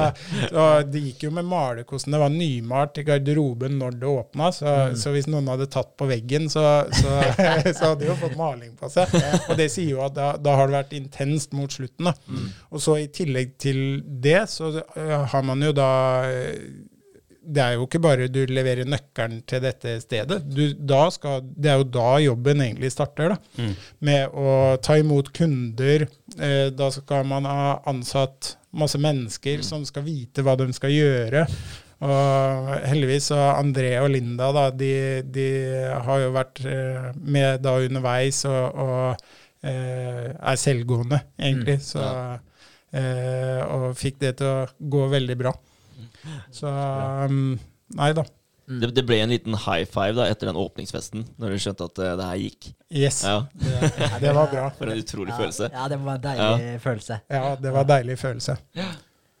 så det gikk jo med malerkosten. Det var nymalt i garderoben når det åpna, så, mm. så, hvis noen hadde tatt på veggen, så, så, så hadde de jo fått maling på seg. Og det sier jo at da, da har det vært intenst mot slutten. Da. Mm. Og så i tillegg til det, så har man jo da det er jo ikke bare du leverer nøkkelen til dette stedet. Du, da skal, det er jo da jobben egentlig starter, da. Mm. Med å ta imot kunder. Eh, da skal man ha ansatt masse mennesker som skal vite hva de skal gjøre. Og heldigvis så André og Linda da, de, de har jo vært eh, med da underveis og, og eh, er selvgående, egentlig. Så, eh, og fikk det til å gå veldig bra. Så um, Nei da. Det, det ble en liten high five da etter den åpningsfesten, når du skjønte at uh, det her gikk. Yes. Ja, Det, det var bra. For en utrolig følelse. Ja, det var en deilig følelse. Ja, det var en deilig følelse.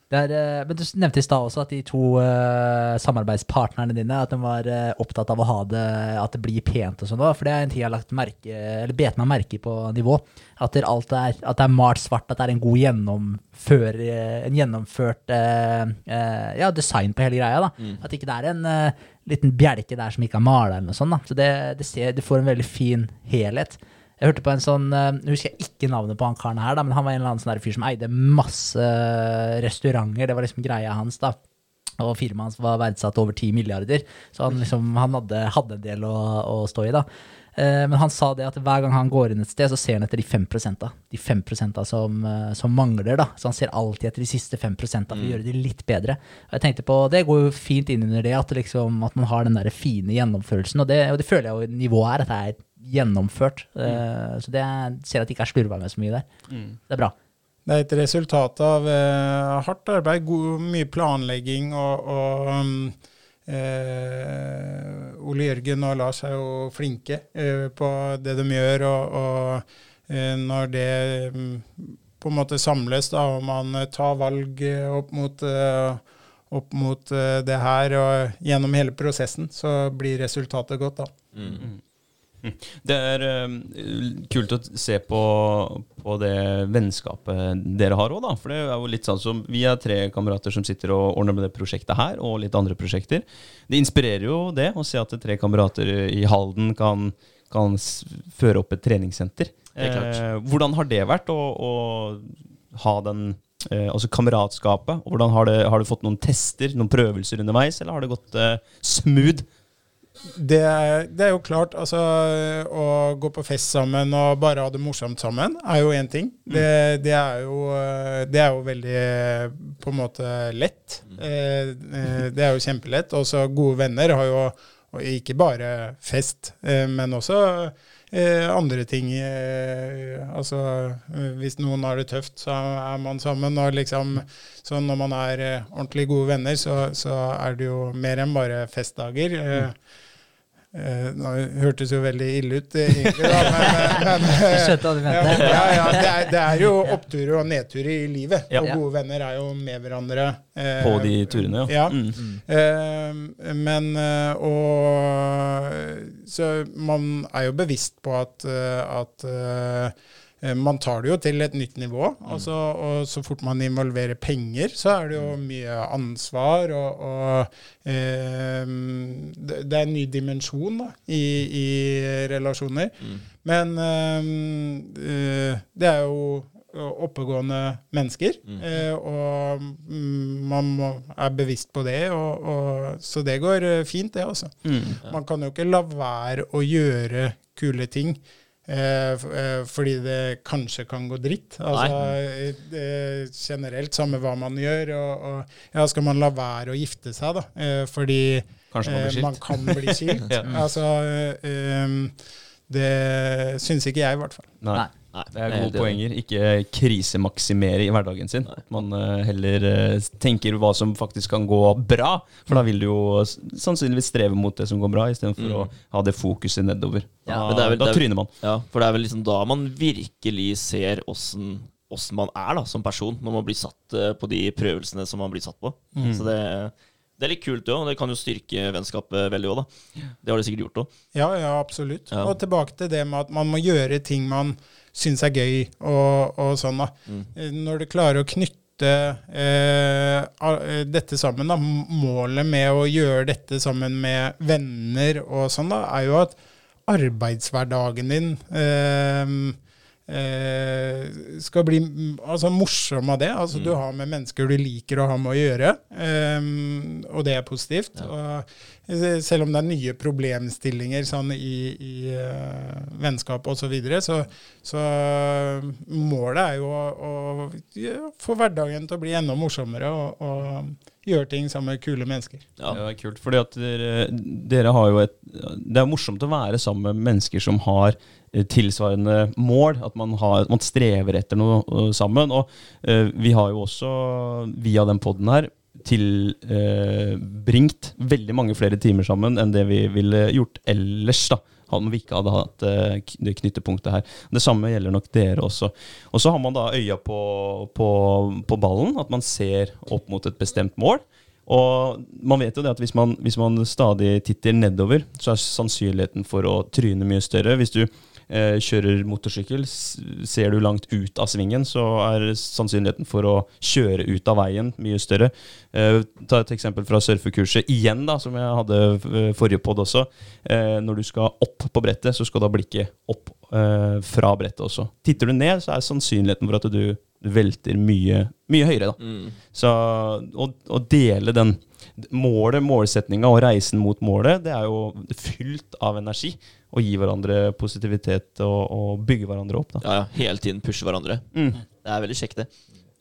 Det er, eh, men Du nevnte i stad også at de to uh, samarbeidspartnerne dine at de var uh, opptatt av å ha det, at det blir pent og sånn. For det er en ting jeg har lagt merke, eller bet meg merke på nivå. At er, at det er malt svart, at det er en god gjennomfør, en gjennomført uh, ja, design på hele greia. da. At ikke det er en liten bjelke der som ikke er mala eller noe sånt. da. Så det, det, ser, det får en veldig fin helhet. Jeg hørte på en sånn eh, Nå husker jeg ikke navnet på han karen her, da, men han var en eller annen sånn fyr som eide masse restauranter. Det var liksom greia hans, da. Og firmaet hans var verdsatt over 10 milliarder, så han, liksom, han hadde, hadde en del å, å stå i, da. Eh, Men han sa det at hver gang han går inn et sted, så ser han etter de 5 da. De 5 som, eh, som mangler. da. Så han ser alltid etter de siste 5 for å gjøre de litt bedre. Og jeg tenkte på, Det går jo fint inn under det, at, liksom, at man har den der fine gjennomførelsen. Og det, og det føler jeg jo nivået er, at det er gjennomført. Eh, Så det er- ser at det ikke er slurva med så mye der. Det er bra. Det er et resultat av eh, hardt arbeid, god, mye planlegging og, og um, eh, Ole Jørgen og Lars er jo flinke eh, på det de gjør, og, og eh, når det mm, på en måte samles, da, og man tar valg eh, opp mot, opp mot det her, og gjennom hele prosessen, så blir resultatet godt, da. Det er eh, kult å se på, på det vennskapet dere har òg, da. For det er jo litt sånn som Vi er tre kamerater som sitter og ordner med det prosjektet her, og litt andre prosjekter. Det inspirerer jo det å se at tre kamerater i Halden kan, kan føre opp et treningssenter. Eh, hvordan har det vært å, å ha den eh, altså kameratskapet? Hvordan har, det, har du fått noen tester, noen prøvelser underveis, eller har det gått eh, smooth? Det det er jo klart, altså å gå på fest sammen og bare ha det morsomt sammen, er jo én ting. Det, det, er jo, eh, det er jo veldig eh, på en måte lett. Mm. eh, Det er jo kjempelett. Og så gode venner har jo ikke bare fest, eh, men også eh, andre ting. eh, Altså eh, hvis noen har det tøft, så er man sammen. Og liksom, så når man er eh, ordentlig gode venner, så, så er det jo mer enn bare festdager. Eh, Eh, nå hørtes jo veldig ille ut, eh, egentlig, da, men, eh, men ja, ja, ja, det, er, det er jo oppturer og nedturer i livet. Ja. Og gode venner er jo med hverandre. eh, På de turene, ja. ja. Mm. Eh, men eh, og Så man er jo bevisst på at, eh, at eh, man tar det jo til et nytt nivå. Altså, og så fort man involverer penger, så er det jo mye ansvar. Og, og eh, det, er en ny dimensjon da, i, i relasjoner. Men eh, eh, det er jo oppegående mennesker, eh, og mm, man må, er bevisst på det. Og, og, så det går eh, fint, det, altså. Mm. Man kan jo ikke la være å gjøre kule ting. Eh, eh, fordi det kanskje kan gå dritt. Altså, eh, generelt, samme hva man gjør. Og, og ja, skal man la være å gifte seg, da? Eh, fordi man man kan bli skilt. Ja. Altså, det syns ikke jeg, i hvert fall. Nei. Nei. Det er gode poenger. Ikke krisemaksimere i hverdagen sin. Nei. Man uh, heller uh, tenker hva som faktisk kan gå bra. For da vil du jo sannsynligvis streve mot det som går bra, istedenfor Mm. å ha det fokuset nedover. Ja, da men det er vel- da er- tryner man. Ja, for det er vel liksom da man virkelig ser åssen åssen man er da, som person, når man blir satt eh, på de prøvelsene som man blir satt på. Så det, det er litt kult, det òg. Det kan jo styrke vennskapet veldig òg, da. Det har det sikkert gjort òg. Ja, ja, absolutt. Ja. Og tilbake til det med at man må gjøre ting man syns er gøy, og, og sånn, da. Mm. Når du klarer å knytte eh, eh, dette sammen, da, målet med å gjøre dette sammen med venner og sånn, da, er jo at arbeidshverdagen din eh, eh, skal bli mm, altså, morsom av det. Altså, Du har med mennesker du liker å ha med å gjøre, eh, og det er positivt. Og, eh, selv om det er nye problemstillinger sånn, i, i uh, vennskap osv., så, videre, så så målet er jo å, å ja, få hverdagen til å bli enda morsommere. og, og gjøre ting sammen med kule mennesker. Ja, det er kult. fordi at dere, dere har jo et Det er morsomt å være sammen med mennesker som har tilsvarende mål. At man, har, man strever etter noe uh, sammen. Og eh, vi har jo også, via den poden her, tilbringt eh, veldig mange flere timer sammen enn det vi ville gjort ellers. da om vi ikke hadde hatt det knyttepunktet her. Det samme gjelder nok dere også. Og så har man da øya på, på, på ballen, at man ser opp mot et bestemt mål. Og man vet jo det at hvis man, hvis man stadig titter nedover, så er sannsynligheten for å tryne mye større. Hvis du eh, kjører motorsykkel, ser du langt ut av svingen, så er sannsynligheten for å kjøre ut av veien mye større. Eh, ta et eksempel fra surfekurset igjen, da, som jeg hadde eh, forrige pod også. Eh, når du skal opp på brettet, så skal da blikket opp eh, fra brettet også. Titter du ned, så er sannsynligheten for at du, du velter mye, mye høyere. da. Mm. Så å, å dele den målet, målsetninga og reisen mot målet, det er jo fylt av energi. Å gi hverandre positivitet og, og bygge hverandre opp. da. Ja, ja. Hele tiden pushe hverandre. Mm. Det er veldig kjekt, det.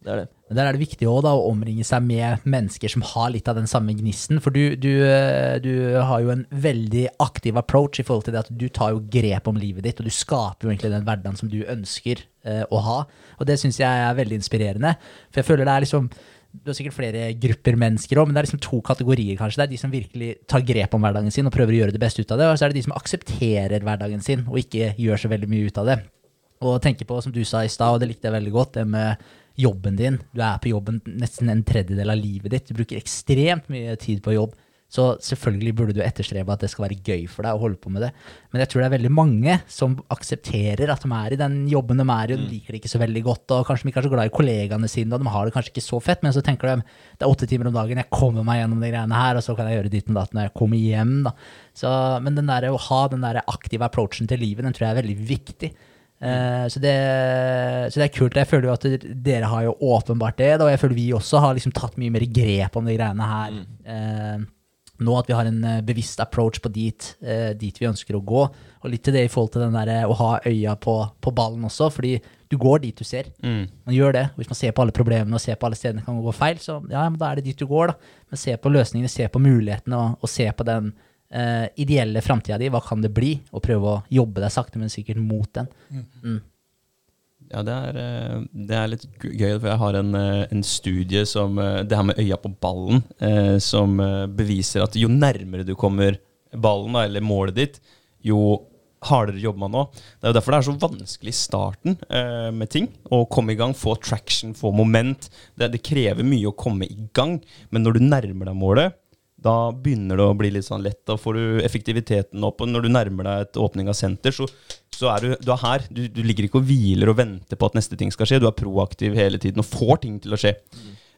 Det er det. Men Der er det viktig også, da, å omringe seg med mennesker som har litt av den samme gnisten. For du, du, eh, du har jo en veldig aktiv approach i forhold til det at du tar jo grep om livet ditt, og du skaper jo egentlig den hverdagen som du ønsker eh, å ha. Og det syns jeg er veldig inspirerende. For jeg føler det er liksom du har sikkert flere grupper mennesker òg, men det er liksom to kategorier, kanskje. Det er de som virkelig tar grep om hverdagen sin og prøver å gjøre det beste ut av det. Og så er det de som aksepterer hverdagen sin og ikke gjør så veldig mye ut av det. Og tenker på, som du sa i stad, og det likte jeg veldig godt, det med jobben din. Du er på jobben nesten en tredjedel av livet ditt. Du bruker ekstremt mye tid på jobb. Så selvfølgelig burde du etterstrebe at det skal være gøy for deg å holde på med det. Men jeg tror det er veldig mange som aksepterer at de er i den jobben de er i, og de liker det ikke så veldig godt, og kanskje de ikke er så glad i kollegaene sine, og de har det kanskje ikke så fett, men så tenker de det er åtte timer om dagen, jeg kommer meg gjennom de greiene her, og så kan jeg gjøre ditt og datt når jeg kommer hjem, da. Så, men den der, å ha den der aktive approachen til livet, den tror jeg er veldig viktig. Uh, så, det, så det er kult. Jeg føler jo at dere har jo åpenbart det, og jeg føler vi også har liksom tatt mye mer grep om de greiene her. Eh, nå at vi har en eh, bevisst approach på dit, eh, dit vi ønsker å gå. Og litt til det i forhold til den der, eh, å ha øya på, på ballen også, fordi du går dit du ser. Mm. Man gjør det. Hvis man ser på alle problemene og ser på alle stedene det kan gå feil, så ja, men da er det dit du går. da. Men se på løsningene, se på mulighetene og, og se på den eh, ideelle framtida di. Hva kan det bli? Og prøve å jobbe deg sakte, men sikkert mot den. Mm. Ja, det er, eh, det er litt gøy, for jeg har en, eh, en studie som eh, Det her med øya på ballen, som beviser at jo nærmere du kommer ballen, eller målet ditt, jo hardere jobber man nå. Det er jo derfor det er så vanskelig i starten med ting. Å komme i gang, få traction, få moment. Det, det krever mye å komme i gang, men når du nærmer deg målet, da begynner det å bli litt sånn lett. Da får du effektiviteten opp. Og når du nærmer deg et åpning av senter, så, så er du, du er her. Du, du ligger ikke og hviler og venter på at neste ting skal skje. Du er proaktiv hele tiden og får ting til å skje.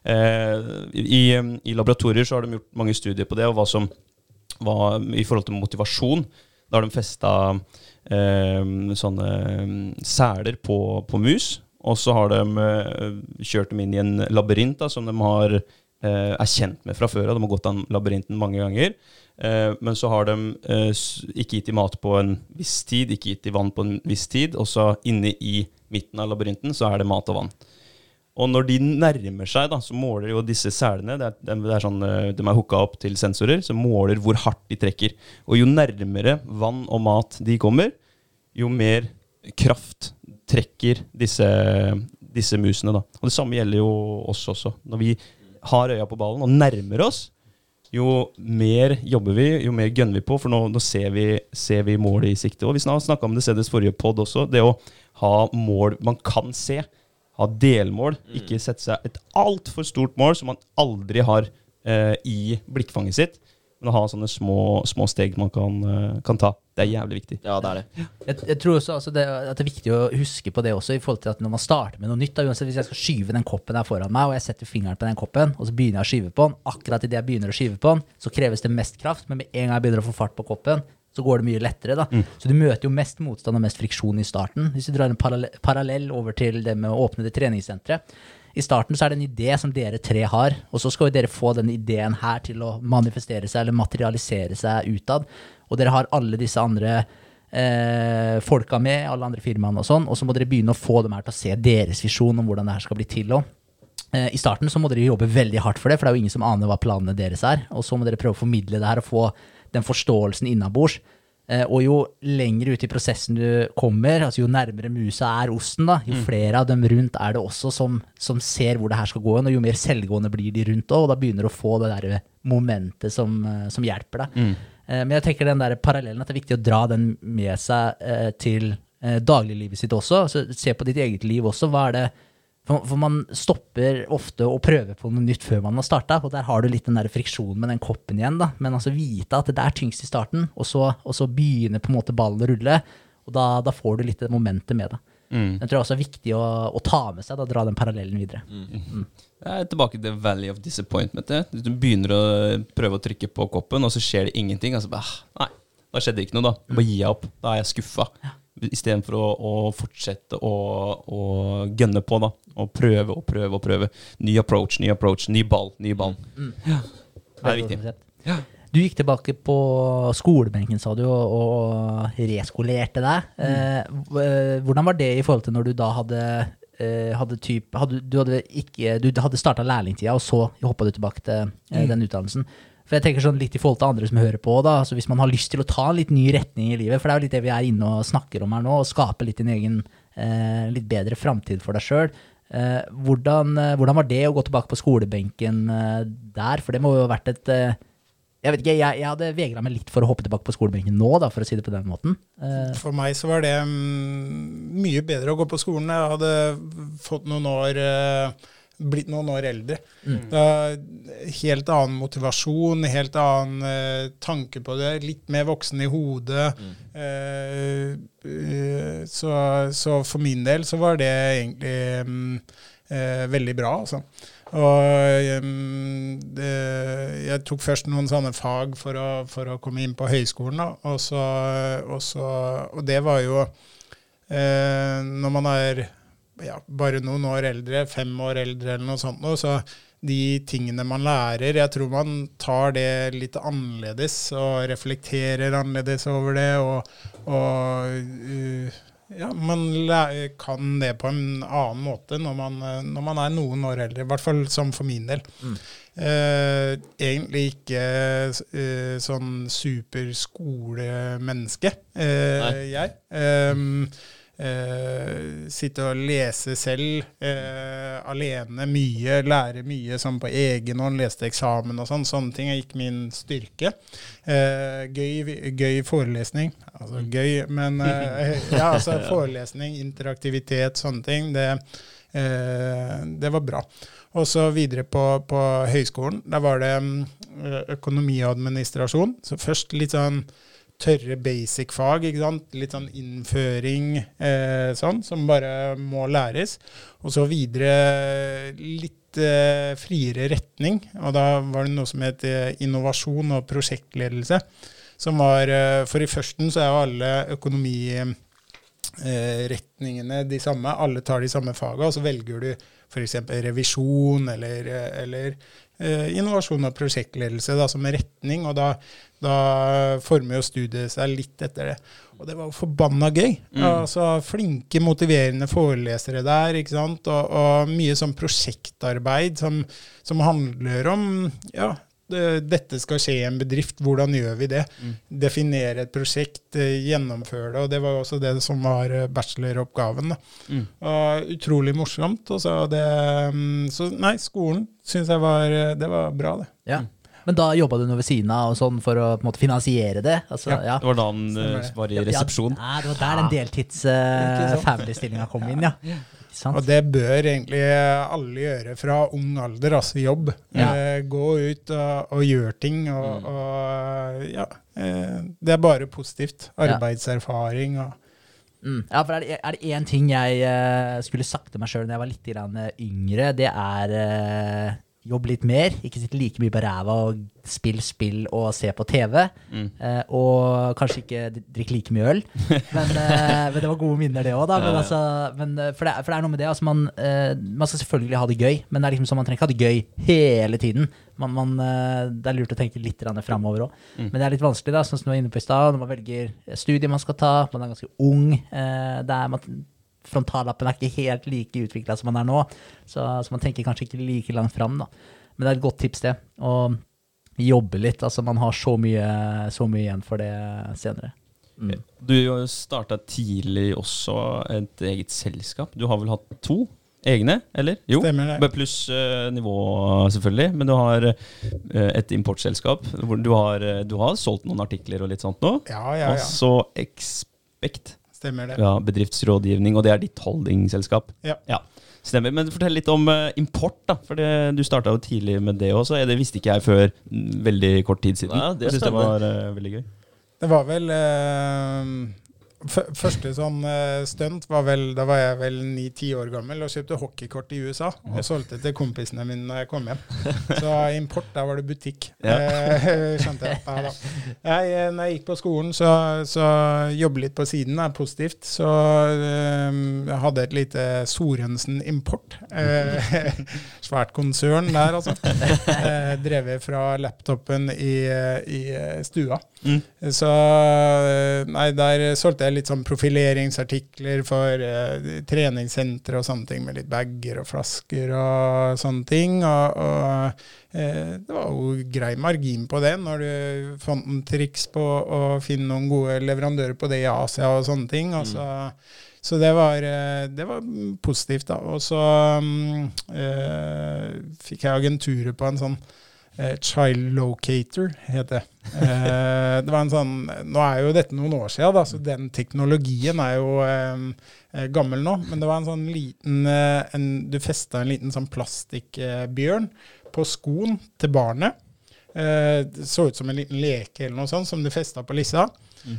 Eh, i, I laboratorier så har de gjort mange studier på det, og hva som var i forhold til motivasjon. Da har de festa eh, sånne sæler seler på, på mus. Og så har de eh, kjørt dem inn i en labyrint da, som de har, eh, er kjent med fra før av. De har gått den labyrinten mange ganger. Eh, men så har de eh, ikke gitt dem mat på en viss tid, ikke gitt dem vann på en viss tid. Og så inne i midten av labyrinten så er det mat og vann. Og når de nærmer seg, da, så måler jo disse selene det er, det er sånn, eh, De er hooka opp til sensorer som måler hvor hardt de trekker. Og jo nærmere vann og mat de kommer, jo mer kraft trekker disse, disse musene. Da. Og det samme gjelder jo oss også. Når vi har øya på ballen og nærmer oss, jo mer jobber vi, jo mer gønner vi på, for nå, nå ser, vi, ser vi målet i sikte. Og vi snakka om det CDs forrige pod også, det å ha mål man kan se. Ha delmål, ikke sette seg et altfor stort mål som man aldri har eh, i blikkfanget sitt. Men å ha sånne små, små steg man kan, eh, kan ta. Det er jævlig viktig. Ja, det er det. Jeg, jeg tror også altså det, at det er viktig å huske på det også, i forhold til at når man starter med noe nytt. Da, uansett Hvis jeg skal skyve den koppen her foran meg, og jeg setter fingeren på den koppen, og så begynner jeg å skyve på den, akkurat idet jeg begynner å skyve på den, så kreves det mest kraft, men med en gang jeg begynner å få fart på koppen, så går det mye lettere. da. Så du møter jo mest motstand og mest friksjon i starten. Hvis du drar en parallell, parallell over til det med å åpne det treningssenteret. I starten så er det en idé som dere tre har, og så skal jo dere få denne ideen her til å manifestere seg eller materialisere seg utad. Og dere har alle disse andre eh, folka med, alle andre firmaene og sånn, og så må dere begynne å få dem her til å se deres visjon om hvordan det her skal bli til òg. Eh, I starten så må dere jobbe veldig hardt for det, for det er jo ingen som aner hva planene deres er. Og så må dere prøve å formidle det her og få den forståelsen innabords. Eh, og jo lenger ut i prosessen du kommer, altså jo nærmere musa er osten, da, jo flere av dem rundt er det også som, som ser hvor det her skal gå hen, og jo mer selvgående blir de rundt òg, og da begynner du å få det der momentet som, eh, som hjelper deg. Mm. Men jeg tenker den der parallellen at det er viktig å dra den med seg eh, til eh, dagliglivet sitt også. Altså, se på ditt eget liv også. Hva er det for, for man stopper ofte å prøve på noe nytt før man har starta, og der har du litt den der friksjonen med den koppen igjen. da. Men altså vite at det er tyngst i starten, og så, og så begynner på en måte ballen å rulle. Og da, da får du litt det momentet med det. Mm. Det tror jeg også er viktig å, å ta med seg, da, dra den parallellen videre. Jeg er tilbake til Valley of Disappointment. ja. Du begynner å prøve å trykke på koppen, og så skjer det ingenting. Altså, bare, ah, nei, da skjedde det ikke noe, da. Bare gir jeg opp. Da er jeg skuffa. Istedenfor å, å fortsette å, å gønne på, da. Og prøve og prøve og prøve. Ny approach, ny approach, ny ball, ny ball. Ja. Det er viktig. Ja. Du gikk tilbake på skolebenken, sa du, og, og reskolerte deg. Mm. Eh, hvordan var det i forhold til når du da hadde eh, hadde typ, hadde, du hadde, ikke, du hadde starta lærlingtida, og så hoppa du tilbake til eh, Mm. den utdannelsen. For jeg tenker sånn litt i forhold til andre som hører på, da, altså hvis man har lyst til å ta en litt ny retning i livet, for det er jo litt det vi er inne og snakker om her nå, å skape litt din egen eh, litt bedre framtid for deg sjøl. Eh, hvordan, eh, hvordan var det å gå tilbake på skolebenken eh, der? For det må jo ha vært et eh, Jeg vet ikke, jeg, jeg hadde vegra meg litt for å hoppe tilbake på skolebenken nå, da, for å si det på den måten. Eh, For meg så var det mm, mye bedre å gå på skolen. Jeg hadde fått noen år eh, blitt noen år eldre. Da, helt annen motivasjon, helt annen uh, tanke på det. Litt mer voksen i hodet. Mm. Uh, uh, så, så for min del så var det egentlig um, veldig bra, altså. Og um, det, jeg tok først noen sånne fag for å, for å komme inn på høyskolen, da. Og, så, og, så, og det var jo Når man er ja, bare noen år eldre, fem år eldre eller noe sånt, nå, så de tingene man lærer Jeg tror man tar det litt annerledes og reflekterer annerledes over det. Og, og uh, ja, man kan det på en annen måte når man, eh, når man er noen år eldre. I hvert fall som for min del. Eh, egentlig ikke eh, sånn superskolemenneske, eh, jeg. Um, eh, sitte og lese selv eh, alene mye, lære mye sånn på egen hånd, leste eksamen og sånn. Sånne ting er ikke min styrke. Eh, gøy, gøy forelesning. Altså gøy, men eh, ja, altså forelesning, interaktivitet, sånne ting. Det, eh, det var bra. Og så videre på, på høyskolen. Der var det mm, økonomi og administrasjon. Så først litt sånn tørre basic-fag. Litt sånn innføring eh, sånn, som bare må læres. Og så videre litt eh, friere retning. Og da var det noe som het eh, innovasjon og prosjektledelse. Som var eh, For i førsten så er jo alle økonomiretningene de samme. Alle tar de samme faga, og så velger du f.eks. revisjon eller, eh, eller eh, innovasjon og prosjektledelse da, som retning. Og da, da former jo studiet seg litt etter det. Og det var jo forbanna gøy. Altså, flinke, motiverende forelesere der. ikke sant? Og, og mye sånn prosjektarbeid som, som handler om ja, det, dette skal skje i en bedrift, hvordan gjør vi det? Definere et prosjekt, eh, gjennomføre det. Og det var også det som var eh, bacheloroppgaven. da. Mm. Og utrolig morsomt. Og så, det, mm, så nei, skolen syns jeg var, eh, det var bra, det. ja. Men da jobba du noe ved siden av og sånn for å på en måte finansiere det? Altså, Ja. ja. Det var da han eh, var i resepsjon. Ja, det var der den deltids-family-stillinga kom inn, ja. Sant? Og det bør egentlig alle gjøre fra ung alder, altså jobb. Ja. Eh, gå ut og, og gjøre ting. Og, og ja, eh, det er bare positivt. Arbeidserfaring og Mm. Ja, for er det, én ting jeg uh, skulle sagt til meg sjøl da jeg var litt grann, eh, yngre, det er eh, jobb litt mer. Ikke sitte like mye på ræva og spill spill og se på TV. Mm. Eh, og kanskje ikke drikke like mye øl. Men, eh, men det var gode minner, det òg, Ja, ja. altså, eh, for, det, for det er noe med det. Altså, man, eh, man skal selvfølgelig ha det gøy, men det er liksom sånn, man trenger ikke ha det gøy hele tiden. Man, man, eh, det er lurt å tenke litt framover òg. Mm. Men det er litt vanskelig, da, sånn som du var inne på i stad. Når man velger studiet man skal ta, man er ganske ung. Eh, det er, man, frontallappen er ikke helt like utvikla som man er nå, så, så man tenker kanskje ikke like langt fram. Da. Men det er et godt tips, det. Å jobbe litt. Altså, man har så mye, så mye igjen for det senere. Mm. Du starta tidlig også et eget selskap. Du har vel hatt to egne, eller? Jo. Stemmer det. Med Pluss uh, nivå, selvfølgelig. Men du har uh, et importselskap. hvor Du har, uh, du har solgt noen artikler og litt sånt nå. Ja, ja, Og ja. så Expect. Stemmer det. Ja, bedriftsrådgivning, og det er ditt holdingselskap. Ja. Stemmer. Men fortell litt om eh, import, da. For det, du starta jo tidlig med det også. Det visste ikke jeg før mm, veldig kort tid siden. Ja, det jeg synes det var uh, veldig gøy. Det var vel f- Første sånn eh, stunt var vel Da var jeg vel ni-ti år gammel og kjøpte hockeykort i USA. Og solgte til kompisene mine når jeg kom hjem. Så import, der var det butikk. Ja. Eh, skjønte jeg. Ja, da. Jeg, eh, når jeg gikk på skolen, så, så jobbe litt på siden er positivt. Så eh, jeg hadde et lite Sorensen Import. Eh, svært konsern der, altså. Eh, drevet fra laptopen i, i eh, stua. Mm. Så eh, Nei, der solgte jeg litt sånn profileringsartikler for eh, treningssentre og sånne ting, med litt bager og flasker og sånne ting. Og, og eh, det var jo grei margin på det, når du fant en triks på å finne noen gode leverandører på det i Asia og sånne ting. Og så, så det var, eh, det var positivt, da. Og så mm, eh, fikk jeg agenturet på en sånn Child Locator het det. Eh, det var en sånn, Nå er jo dette noen år siden, da, så den teknologien er jo eh, eh, gammel nå. Men det var en sånn liten eh, en, Du festa en liten sånn plastikkbjørn på skoen til barnet. Eh, det så ut som en liten leke eller noe sånt, som du festa på lissa.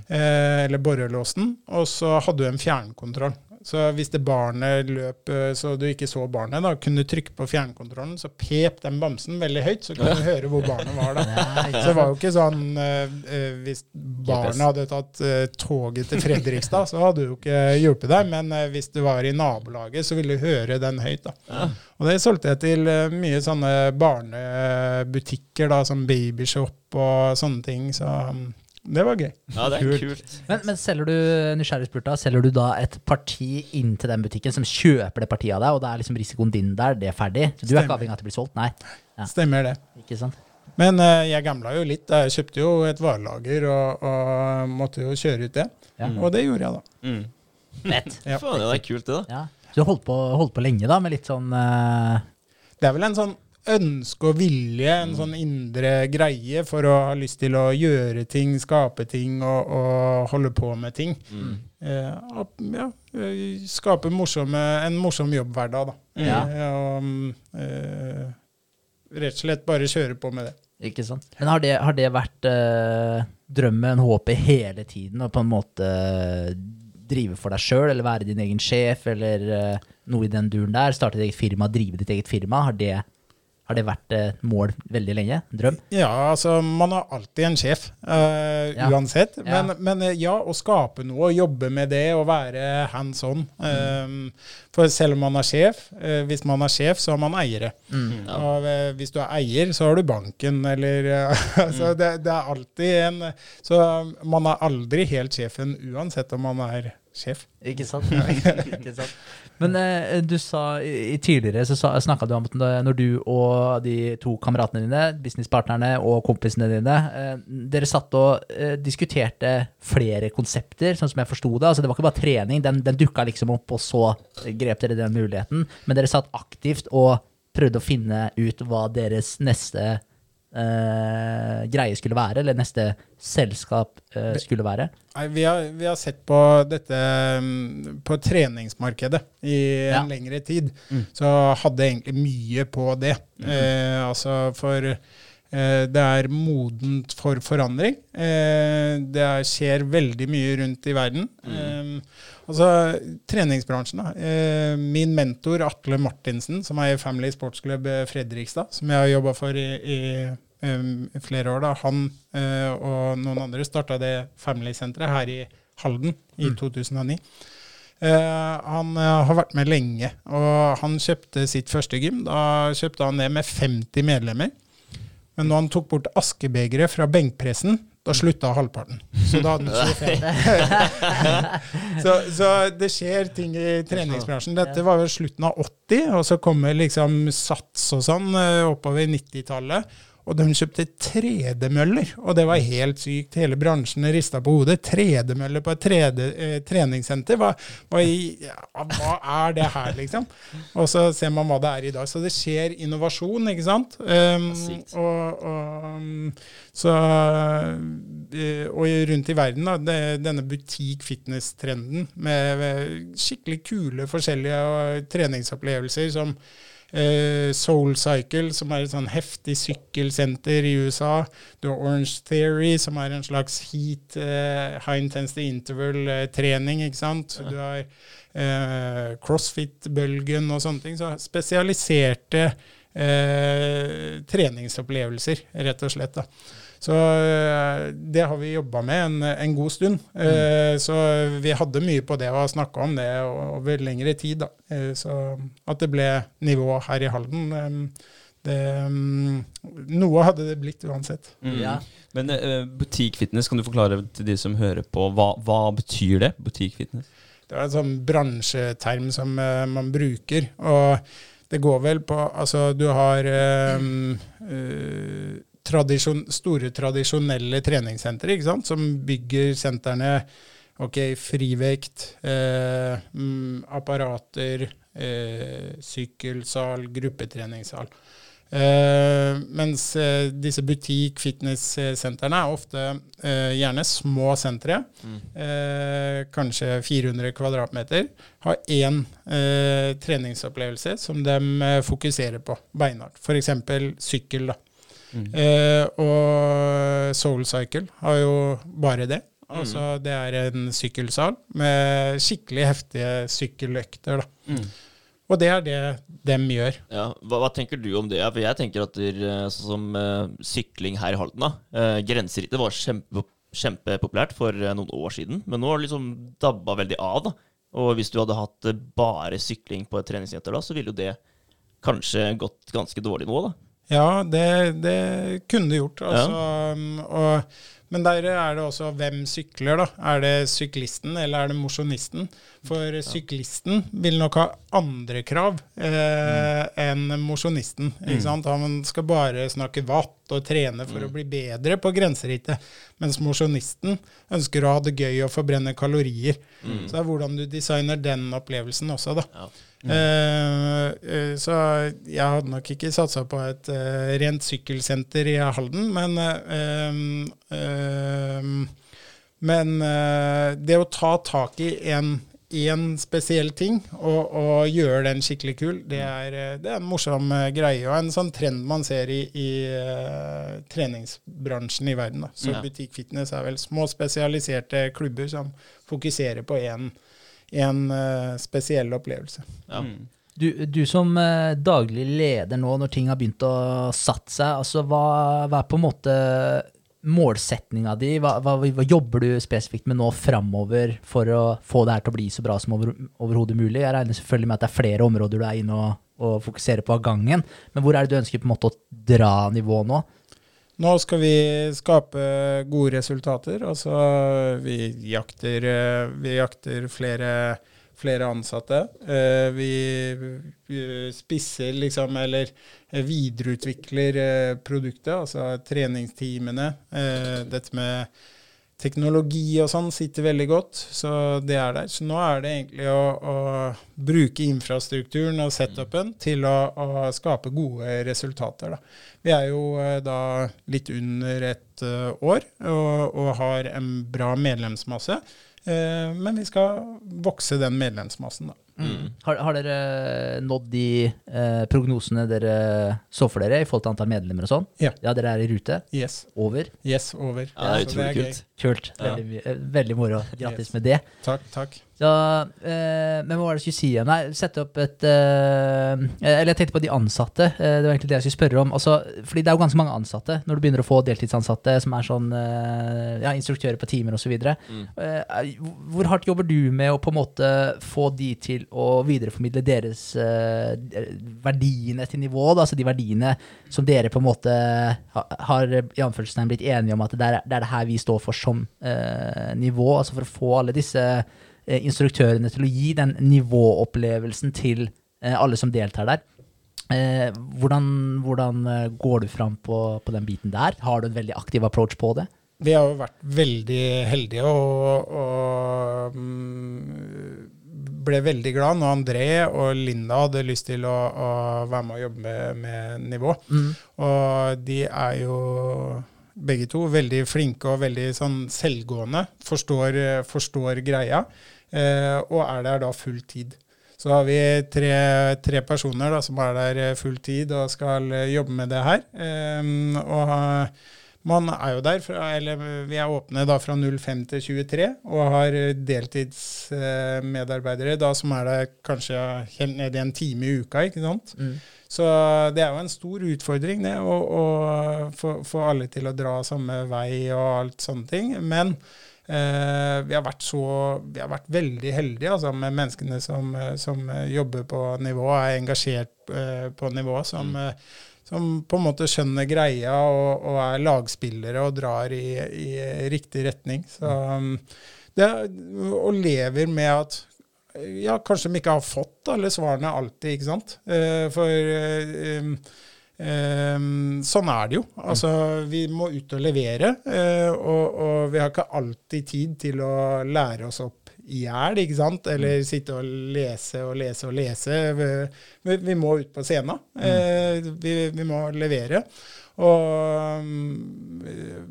Eh, eller borrelåsen. Og så hadde du en fjernkontroll. Så hvis det barnet løp eh, så du ikke så barnet, da kunne du trykke på fjernkontrollen, så pep den bamsen veldig høyt, så kunne du høre hvor barnet var da. Så det var jo ikke sånn eh, Hvis barnet hadde tatt uh, toget til Fredrikstad, så hadde du jo ikke hjulpet deg. Men uh, hvis du var i nabolaget, så ville du høre den høyt. da. Og det solgte jeg til mye sånne barnebutikker, da, som Babyshop og sånne ting. Så mm, det var gøy. Ja, det er kult. Men, men selger du nysgjerrig spurt da, selger du da et parti inn til den butikken som kjøper det partiet av deg, og da er liksom risikoen din der, det er ferdig? Så du er Stemmer. ikke avhengig av at det blir solgt? Nei. Ja. Stemmer det. Ikke sant? Men eh, jeg gambla jo litt. da. Jeg kjøpte jo et varelager og, og måtte jo kjøre ut det. Ja. Og det gjorde jeg, da. Mm. Fett. Ja. Faen, det er kult, det, da. Ja. Så du holdt på, holdt på lenge da, med litt sånn eh, Det er vel en sånn ønske og vilje, en sånn indre greie for å ha lyst til å gjøre ting, skape ting og, og holde på med ting. Mm. Eh, ja, eh, skape morsomme, en morsom jobbhverdag, da. Ja. Eh, og eh, rett og slett bare kjøre på med det. Ikke sant? Men har det, har det vært eh, drømmen, håpet hele tiden, å på en måte eh, drive for deg sjøl, eller være din egen sjef, eller eh, noe i den duren der? Starte ditt eget firma, drive ditt eget firma? Har det, har det vært et mål veldig lenge? En drøm? Ja, altså man har alltid en sjef, uh, Ja. uansett. Ja. Men, men eh, ja, å skape noe, å jobbe med det, og være hands on. Um, for selv om man er sjef, uh, hvis man er sjef, så har man eiere. Mm. Og uh, hvis du er eier, så har du banken, eller Så altså det, det er alltid en Så man er aldri helt sjefen uansett om man er sjef. Ikke sant? ikke sant? Men eh, du sa i, tidligere så snakka du om at når du og de to kameratene dine, businesspartnerne og kompisene dine, eh, dere satt og eh, diskuterte flere konsepter, sånn som jeg forsto det. Altså, det var ikke bare trening, den, den dukka liksom opp, og så grep dere den muligheten. Men dere satt aktivt og prøvde å finne ut hva deres neste eh, greie skulle være, eller neste selskap eh, skulle være. Nei, vi, har, vi har sett på dette mm, på treningsmarkedet i Ja. en lengre tid. Så hadde egentlig mye på det. Eh, altså for Eh, det er modent for forandring. Eh, det er, skjer veldig mye rundt i verden. Eh, altså, treningsbransjen, da. Eh, min mentor Atle Martinsen, som eier Family Sports Club eh, Fredrikstad, som jeg har jobba for i, i i flere år, da. han eh, og noen andre starta det Family-senteret her i Halden i 2009. Eh, han har vært med lenge, og han kjøpte sitt første gym. Da kjøpte han det med 50 medlemmer. Men når han tok bort askebegeret fra benkpressen, da slutta halvparten. Så da hadde 25. så, så det skjer ting i treningsbransjen. Dette var vel slutten av 80, og så kommer liksom Sats og sånn eh, oppover 90-tallet. Og de kjøpte tredemøller, og det var helt sykt. Hele bransjen rista på hodet. Tredemøller på et 3D, eh, treningssenter? Hva, hva, i, ja, hva er det her, liksom? Og så ser man hva det er i dag. Så det skjer innovasjon, ikke sant? Um, og, og, så, eh, og rundt i verden, da, det, denne butikk-fitness-trenden med, med skikkelig kule forskjellige eh, treningsopplevelser som eh, Soul Cycle, som er et sånn heftig sykkelsenter i USA. Du har Orange Theory, som er en slags heat, uh, high intensity interval-trening, ikke sant. Du har uh, CrossFit-bølgen og sånne ting. Så spesialiserte eh, treningsopplevelser, rett og slett. da. Så eh, det har vi jobba med en, en god stund. Mm. Så vi hadde mye på det og har snakka om det over lengre tid. da. Eh, Så at det ble nivå her i Halden eh, det, mm, Noe hadde det blitt uansett. Mm. Ja. Men uh, butikkfitness, kan du forklare til de som hører på, hva, hva betyr det? Butikkfitness? Det er en sånn bransjeterm som uh, man bruker. Og det går vel på Altså, du har um, eh, tradisjon, store, tradisjonelle treningssentre, som bygger sentrene Ok, frivekt, eh, mm, apparater, eh, sykkelsal, gruppetreningssal. Eh, mens eh, disse butikk-fitness-sentrene er ofte eh, gjerne små sentre. Eh, kanskje 400 kvadratmeter. Har én treningsopplevelse som de fokuserer på beinhardt. F.eks. sykkel. da. Eh, og Soul Cycle har jo bare det. Altså, Det er en sykkelsal med skikkelig heftige sykkeløkter. da. Og det er det dem gjør. Ja, hva, hva tenker du om det? For jeg tenker at der, eh, sånn som uh, sykling her i Halden da, eh, Grenserittet var kjempe, kjempepopulært for uh, noen år siden, men nå har det liksom dabba veldig av. da. Og hvis du hadde hatt bare sykling på et treningssenter da, så ville jo det kanskje gått ganske dårlig nå, da. Ja, det, det kunne det gjort. Altså, ja. og, men der er det også hvem sykler, da. Er det syklisten eller er det mosjonisten? For syklisten vil nok ha andre krav eh, enn mosjonisten. Mm. Han skal bare snakke watt og trene for å bli bedre på grenserittet. Mens mosjonisten ønsker å ha det gøy og forbrenne kalorier. Så det er hvordan du designer den opplevelsen også, da. Ja. Uh, uh, så jeg hadde nok ikke satsa på et uh, rent sykkelsenter i Halden, men Men eh, det å ta tak i en, én spesiell ting og, og gjøre den skikkelig kul, det er, eh, det er en morsom eh, greie. Og en sånn trend man ser i, i uh, treningsbransjen i verden. Da. Så Ja. butikkfitness er vel små spesialiserte klubber som fokuserer på én en eh, spesiell opplevelse. Ja. Du, du som uh, daglig leder nå, når ting har begynt å satt seg, altså hva, hva er på en måte målsetninga di? Hva, hva, hva jobber du spesifikt med nå framover for å få det her til å bli så bra som over, overhodet mulig? Jeg regner selvfølgelig med at det er flere områder du er inne og, og fokuserer på av gangen, men hvor er det du ønsker på en måte å dra nivået nå? Nå skal vi skape gode resultater. Altså, vi jakter, eh, vi jakter flere, flere ansatte. Eh, Vi, spisser liksom, eller eh, videreutvikler eh, produktet, altså treningsteamene. Eh, Dette med teknologi og sånn sitter veldig godt, så det er der. Så nå er det egentlig å, å bruke infrastrukturen og setupen til å, å skape gode resultater. Da. Vi er jo da litt under et år og, og har en bra medlemsmasse. Eh, men vi skal vokse den medlemsmassen, da. Har, har dere nådd de eh, prognosene dere så for dere i forhold til antall medlemmer og sånn? Ja. Ja, dere er i rute? Yes. Over? Yes, over. Ja, det er utrolig kult. Kult. Veldig, eh, veldig moro. Grattis med det. Takk, takk. Så, eh, men hva var det jeg skulle si igjen? Nei, sette opp et eh, Eller jeg tenkte på de ansatte. Eh, det var egentlig det jeg skulle spørre om. Altså, fordi det er jo ganske mange ansatte når du begynner å få deltidsansatte som er sånn eh, ja, instruktører på timer osv. Mm. Uh, hvor hardt jobber du med å på en måte få de til å videreformidle deres eh, verdiene til nivå? Da? Altså de verdiene som dere på en måte har, har i anførselstegn blitt enige om at det er, det er det her vi står for som eh, nivå. Altså for å få alle disse eh, instruktørene til å gi den nivåopplevelsen til eh, alle som deltar der. Eh, hvordan, hvordan eh, går du fram på, på den biten der? Har du en veldig aktiv approach på det? Vi har jo vært veldig heldige og, og mm, ble veldig glad når André og Linda hadde lyst til å, å være med og jobbe med, med nivå. Og de er jo begge to veldig flinke og veldig sånn selvgående. Forstår, forstår greia. Eh, og er der da full tid. Så har vi tre, tre personer da, som er der eh, full tid og skal eh, jobbe med det her. Eh, og man er jo der, fra, eller vi er åpne da fra 05 til 23, og har deltidsmedarbeidere da som er der kanskje helt ned i en time i uka. ikke sant? Så det er jo en stor utfordring det, å, å få, få alle til å dra samme vei og alt sånne ting. Men eh, vi, har vært så, vi har vært veldig heldige altså, med menneskene som, som jobber på nivå, er engasjert eh, på nivå, som, eh, som på en måte skjønner greia og, og er lagspillere og drar i, i riktig retning. Så um, det, og lever med at ja, kanskje de ikke har fått alle svarene alltid, ikke sant? Eh, for eh, um, eh, sånn er det jo. Altså, vi må ut og levere, og, og vi har ikke alltid tid til å lære oss opp i hjel, ikke sant? Eller sitte og lese og lese og lese. Vi, vi må ut på scenen. Eh, vi, vi må levere. Og um,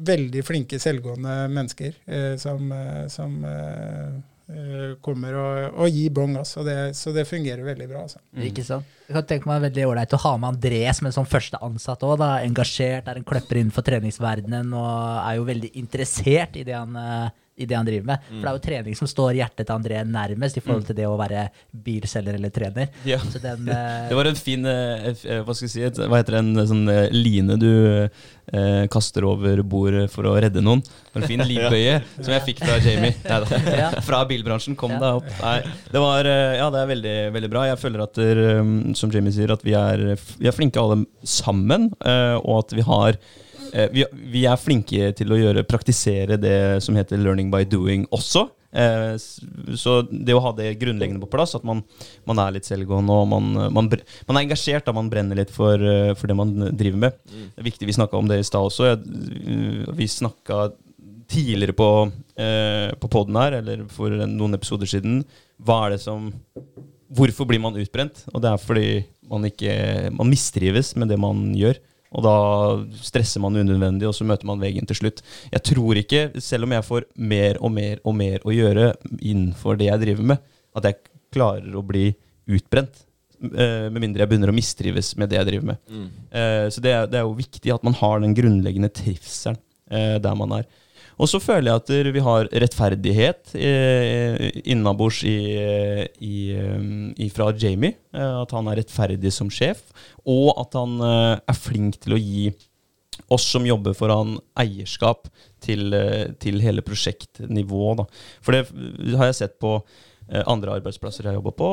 veldig flinke, selvgående mennesker eh, som, eh, som kommer og, og gir bong. Altså. Det, så det fungerer veldig bra. Altså. Ikke sant? Jeg kan tenke meg veldig ålreit å ha med André som en sånn første ansatt òg. Engasjert, er en kløpper innenfor treningsverdenen og er jo veldig interessert i det han, eh, i det han driver med. For det er jo trening som står hjertet til André nærmest i forhold til det å være bilselger eller trener. Ja. Så den, eh, Det var en fin eh, eh, Hva skal jeg si? Et, hva heter det? En eh, sånn eh, line du eh, kaster over bordet for å redde noen. En fin livbøye som jeg fikk fra Jamie. Neida. Fra bilbransjen. Kom deg opp. Nei, det var eh, Ja, det er veldig, veldig bra. Jeg føler at der, eh, som Jamie sier, at vi er, vi er flinke alle sammen, eh, og at vi har eh, vi, vi er flinke til å gjøre, praktisere det som heter learning by doing også. Eh, så det å ha det grunnleggende på plass, at man, man er litt selvgående og man, man, man er engasjert, da man brenner litt for, eh, for det man driver med. Det er viktig, Vi snakka om det i stad også. Vi snakka tidligere på, eh, på poden her, eller for noen episoder siden, hva er det som Hvorfor blir man utbrent? Og det er fordi man ikke Man mistrives med det man gjør. Og da stresser man unødvendig, og så møter man veggen til slutt. Jeg tror ikke, selv om jeg får mer og mer og mer å gjøre innenfor det jeg driver med, at jeg klarer å bli utbrent. Eh, med mindre jeg begynner å mistrives med det jeg driver med. Mm. så det er, det er jo viktig at man har den grunnleggende trivselen eh, der man er. Og så føler jeg at vi har rettferdighet eh, innabords eh, fra Jamie. Eh, at han er rettferdig som sjef, og at han er flink til å gi oss som jobber foran eierskap til, til hele prosjektnivået. For det har jeg sett på andre arbeidsplasser jeg jobber på,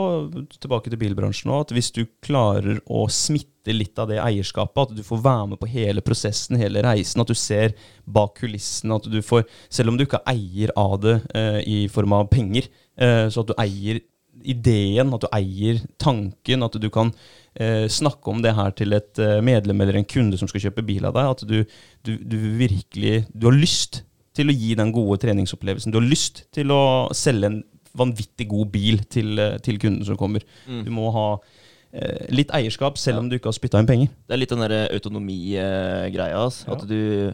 tilbake til bilbransjen òg, at hvis du klarer å smitte litt av det eierskapet, at du får være med på hele prosessen, hele reisen, at du ser bak kulissene, at du får Selv om du ikke er eier av det eh, i form av penger, eh, så at du eier ideen, at du eier tanken, at du kan eh, snakke om det her til et eh, medlem eller en kunde som skal kjøpe bil av deg. At du, du, du virkelig Du har lyst til å gi den gode treningsopplevelsen. Du har lyst til å selge en vanvittig god bil til, eh, til kunden som kommer. Du må ha eh, litt eierskap, selv om du ikke har spytta inn penger. Det er litt den der autonomigreia. Altså. At du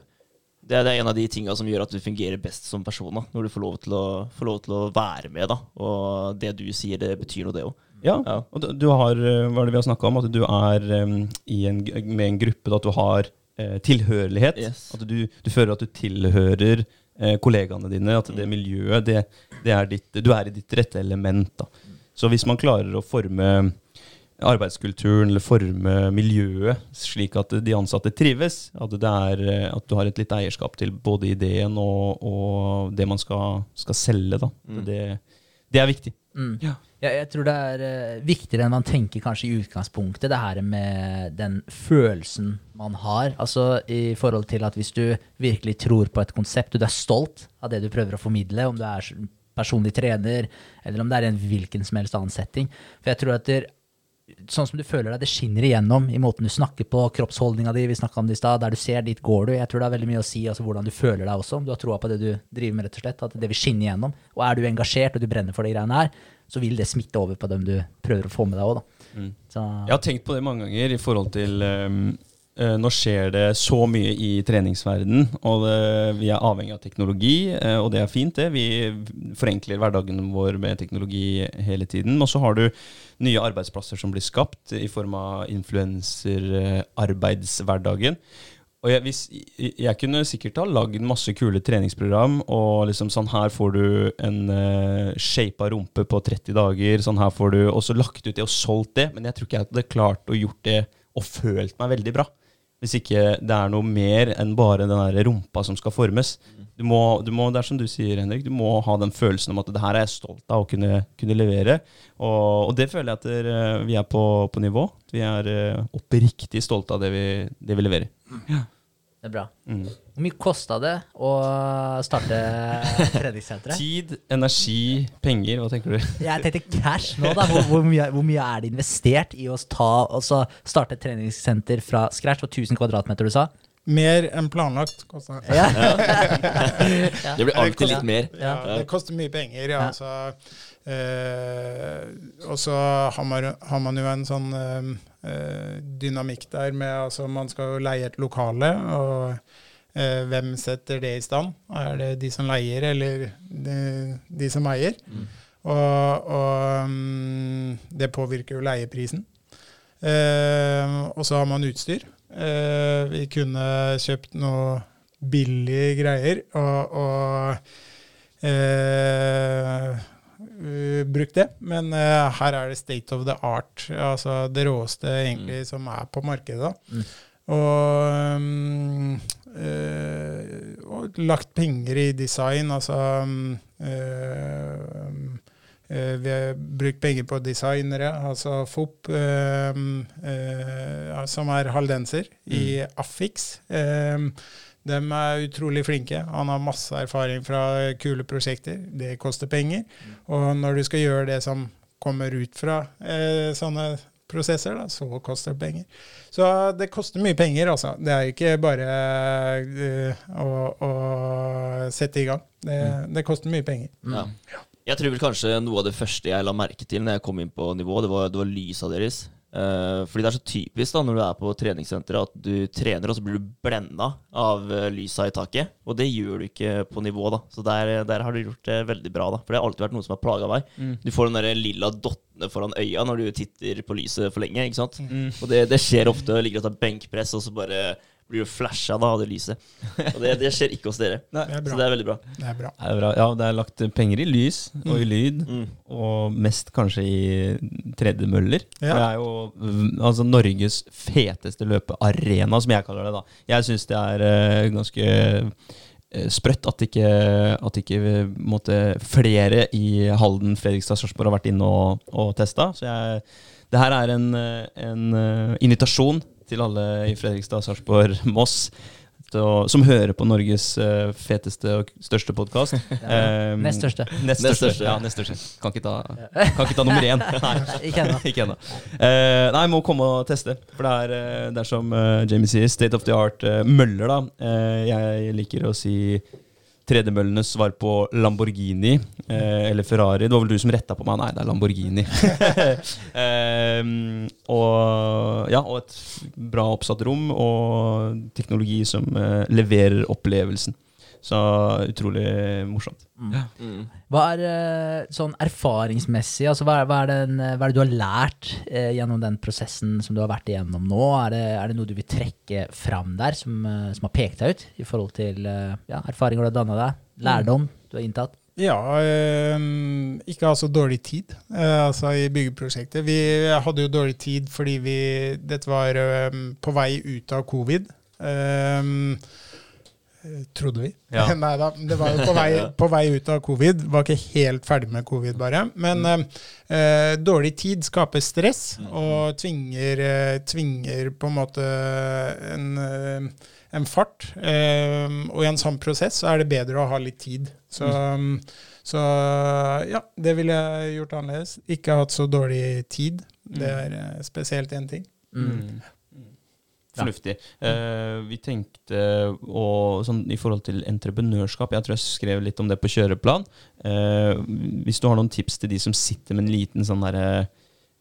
det er, det er en av de tinga som gjør at du fungerer best som person. Da, når du får lov, til å, lov til å være med. Da. Og det du sier, det betyr noe, det òg. Ja, Ja. og du- har, eh, hva er det vi har snakka om, at du er um, i en, med en gruppe, da, at du har uh, tilhørighet. Yes. At du, du føler at du tilhører eh, kollegaene dine, at det miljøet, det, det er ditt, du er i ditt rette element. Da. Så hvis man klarer å forme arbeidskulturen eller forme miljøet slik at de ansatte trives, at, det er, eh, at du har et litt eierskap til både ideen og, og det man skal, skal selge, da. Mm. Det, det er viktig. Mm. Ja. Jeg, jeg tror det er uh, viktigere enn man tenker kanskje i utgangspunktet, det her med den følelsen man har. Altså i forhold til at hvis du virkelig tror på et konsept, og du er stolt av det du prøver å formidle, om du er personlig trener, eller om det er en hvilken som helst annen setting. For jeg tror at det, sånn som du føler deg, det skinner igjennom i måten du snakker på, kroppsholdninga di, vi snakka om det i stad, der du ser, dit går du. Jeg tror det har veldig mye å si altså, hvordan du føler deg også, om du har troa på det du driver med, rett og slett. At det vil skinne igjennom. Og er du engasjert og du brenner for de greiene her, så vil det smitte over på dem du prøver å få med deg òg. Mm. Jeg har tenkt på det mange ganger i forhold til um, Nå skjer det så mye i treningsverden, og det, vi er avhengig av teknologi, eh, og det er fint, det. Vi forenkler hverdagen vår med teknologi hele tiden. Og så har du nye arbeidsplasser som blir skapt i form av influenserarbeidshverdagen. Og jeg, hvis, jeg- kunne sikkert ha lagd masse kule treningsprogram, og liksom sånn her får du en uh, shapa rumpe på 30 dager, sånn her får du Og så lagt ut det og solgt det, men jeg tror ikke jeg hadde klart å gjort det og følt meg veldig bra. Hvis ikke det er noe mer enn bare den der rumpa som skal formes. Du må, du må, det er som du sier, Henrik, du må ha den følelsen om at det her er jeg stolt av å kunne, kunne levere. Og, og det føler jeg at dere, vi er på, på nivå. Vi er eh, oppriktig stolte av det vi, det vi leverer. Det er bra. Mm. Hvor mye kosta det å starte treningssenteret? Tid, energi, penger, hva tenker du? Jeg tenkte cash nå, da. Hvor, hvor, mye, hvor mye er det investert i å ta, altså starte et treningssenter fra scratch? på var 1000 kvadratmeter, du sa? Mer enn planlagt. kosta det. Ja. Det blir alltid litt mer. Ja, Ja. det koster mye penger. Ja, Ja. altså, eh, og så har man, har man jo en sånn eh, dynamikk der med altså Man skal jo leie et lokale, og eh, hvem setter det i stand? Er det de som leier, eller de, de som eier? Og, og mm, det påvirker jo leieprisen. Eh, og så har man utstyr. Eh, vi kunne kjøpt noe billige greier og, og eh, uh, brukt det. Men uh, her er det state of the art, altså det råeste egentlig som er på markedet. Mm. Og, um, uh, og lagt penger i design, altså um, um, vi har brukt penger på designere, altså FOP, som er haldenser, i Affix. Eh, de er utrolig flinke. Han har masse erfaring fra kule prosjekter. Det koster penger. Og når du skal gjøre det som kommer ut fra eh, sånne prosesser, da, så koster det penger. Så det koster mye penger, altså. Det er ikke bare eh, å, å sette i gang. Det, det koster mye penger. Ja. Jeg tror vel kanskje noe av det første jeg la merke til når jeg kom inn på nivå, det var, det var lysa deres. Eh, fordi det er så typisk da når du er på treningssenteret at du trener, og så blir du blenda av eh, lysa i taket. Og det gjør du ikke på nivå, da. Så der, der har du gjort det veldig bra, da. For det har alltid vært noe som har plaga meg. Du får den der lilla dottene foran øya når du titter på lyset for lenge, ikke sant. Og det, det skjer ofte. Det ligger og tar benkpress, og så bare blir jo flasha da av det lyset. Og det, det skjer ikke hos dere. Nei. Det er Så det er veldig bra. Det er bra. Det er bra. Ja, det er lagt penger i lys og i lyd, Mm. og mest kanskje i tredemøller. Ja. det er jo mm, altså, Norges feteste løpearena, som jeg kaller det. da. Jeg syns det er uh, ganske eh, sprøtt at ikke, at ikke eh, måtte, flere i Halden, Fredrikstad, Sarpsborg har vært inne og, og testa. Så jeg, det her er en, en invitasjon til alle i Fredrikstad, Sarpsborg, Moss. Og, Som hører på Norges uh, feteste og største podkast. Nest største. Nest Nest største. største. Ja, nest største. Kan ikke ta, kan ikke ta nummer én. Nei. Ikke ennå. Uh. Eh, nei, må komme og teste. For det er, eh, det er som Jamie sier, state of the art møller, da. Eh, jeg liker å si tredemøllenes svar på Lamborghini eh, eller Ferrari. Det var vel du som retta på meg. Nei, det er Lamborghini. eh, og, ja, og et bra oppsatt rom og teknologi som eh, leverer opplevelsen. Så utrolig morsomt. Mm. Hva er eh, sånn erfaringsmessig, altså hva er, hva, er den, hva er det du har lært eh, gjennom den prosessen som du har vært igjennom nå? Er det, er det noe du vil trekke fram der som, eh, som har pekt deg ut i forhold til eh, ja, erfaringer du har danna deg, lærdom du har inntatt? Ja, eh, ikke ha så dårlig tid eh, altså i byggeprosjektet. Vi hadde jo dårlig tid fordi vi, dette var eh, på vei ut av covid. Eh, trodde vi. Ja. Nei da, det var jo på vei, på vei ut av covid. Var ikke helt ferdig med covid, bare. Men mm. eh, dårlig tid skaper stress og tvinger, eh, tvinger på en måte en, eh, en fart. Eh, og i en sånn prosess så er det bedre å ha litt tid. Så, så ja, det ville jeg gjort annerledes. Ikke hatt så dårlig tid. Det er eh, spesielt én ting. Mm. Fornuftig. Eh, vi tenkte å, sånn, i forhold til entreprenørskap Jeg tror jeg skrev litt om det på kjøreplan. Uh, hvis du har noen tips til de som sitter med en liten sånn derre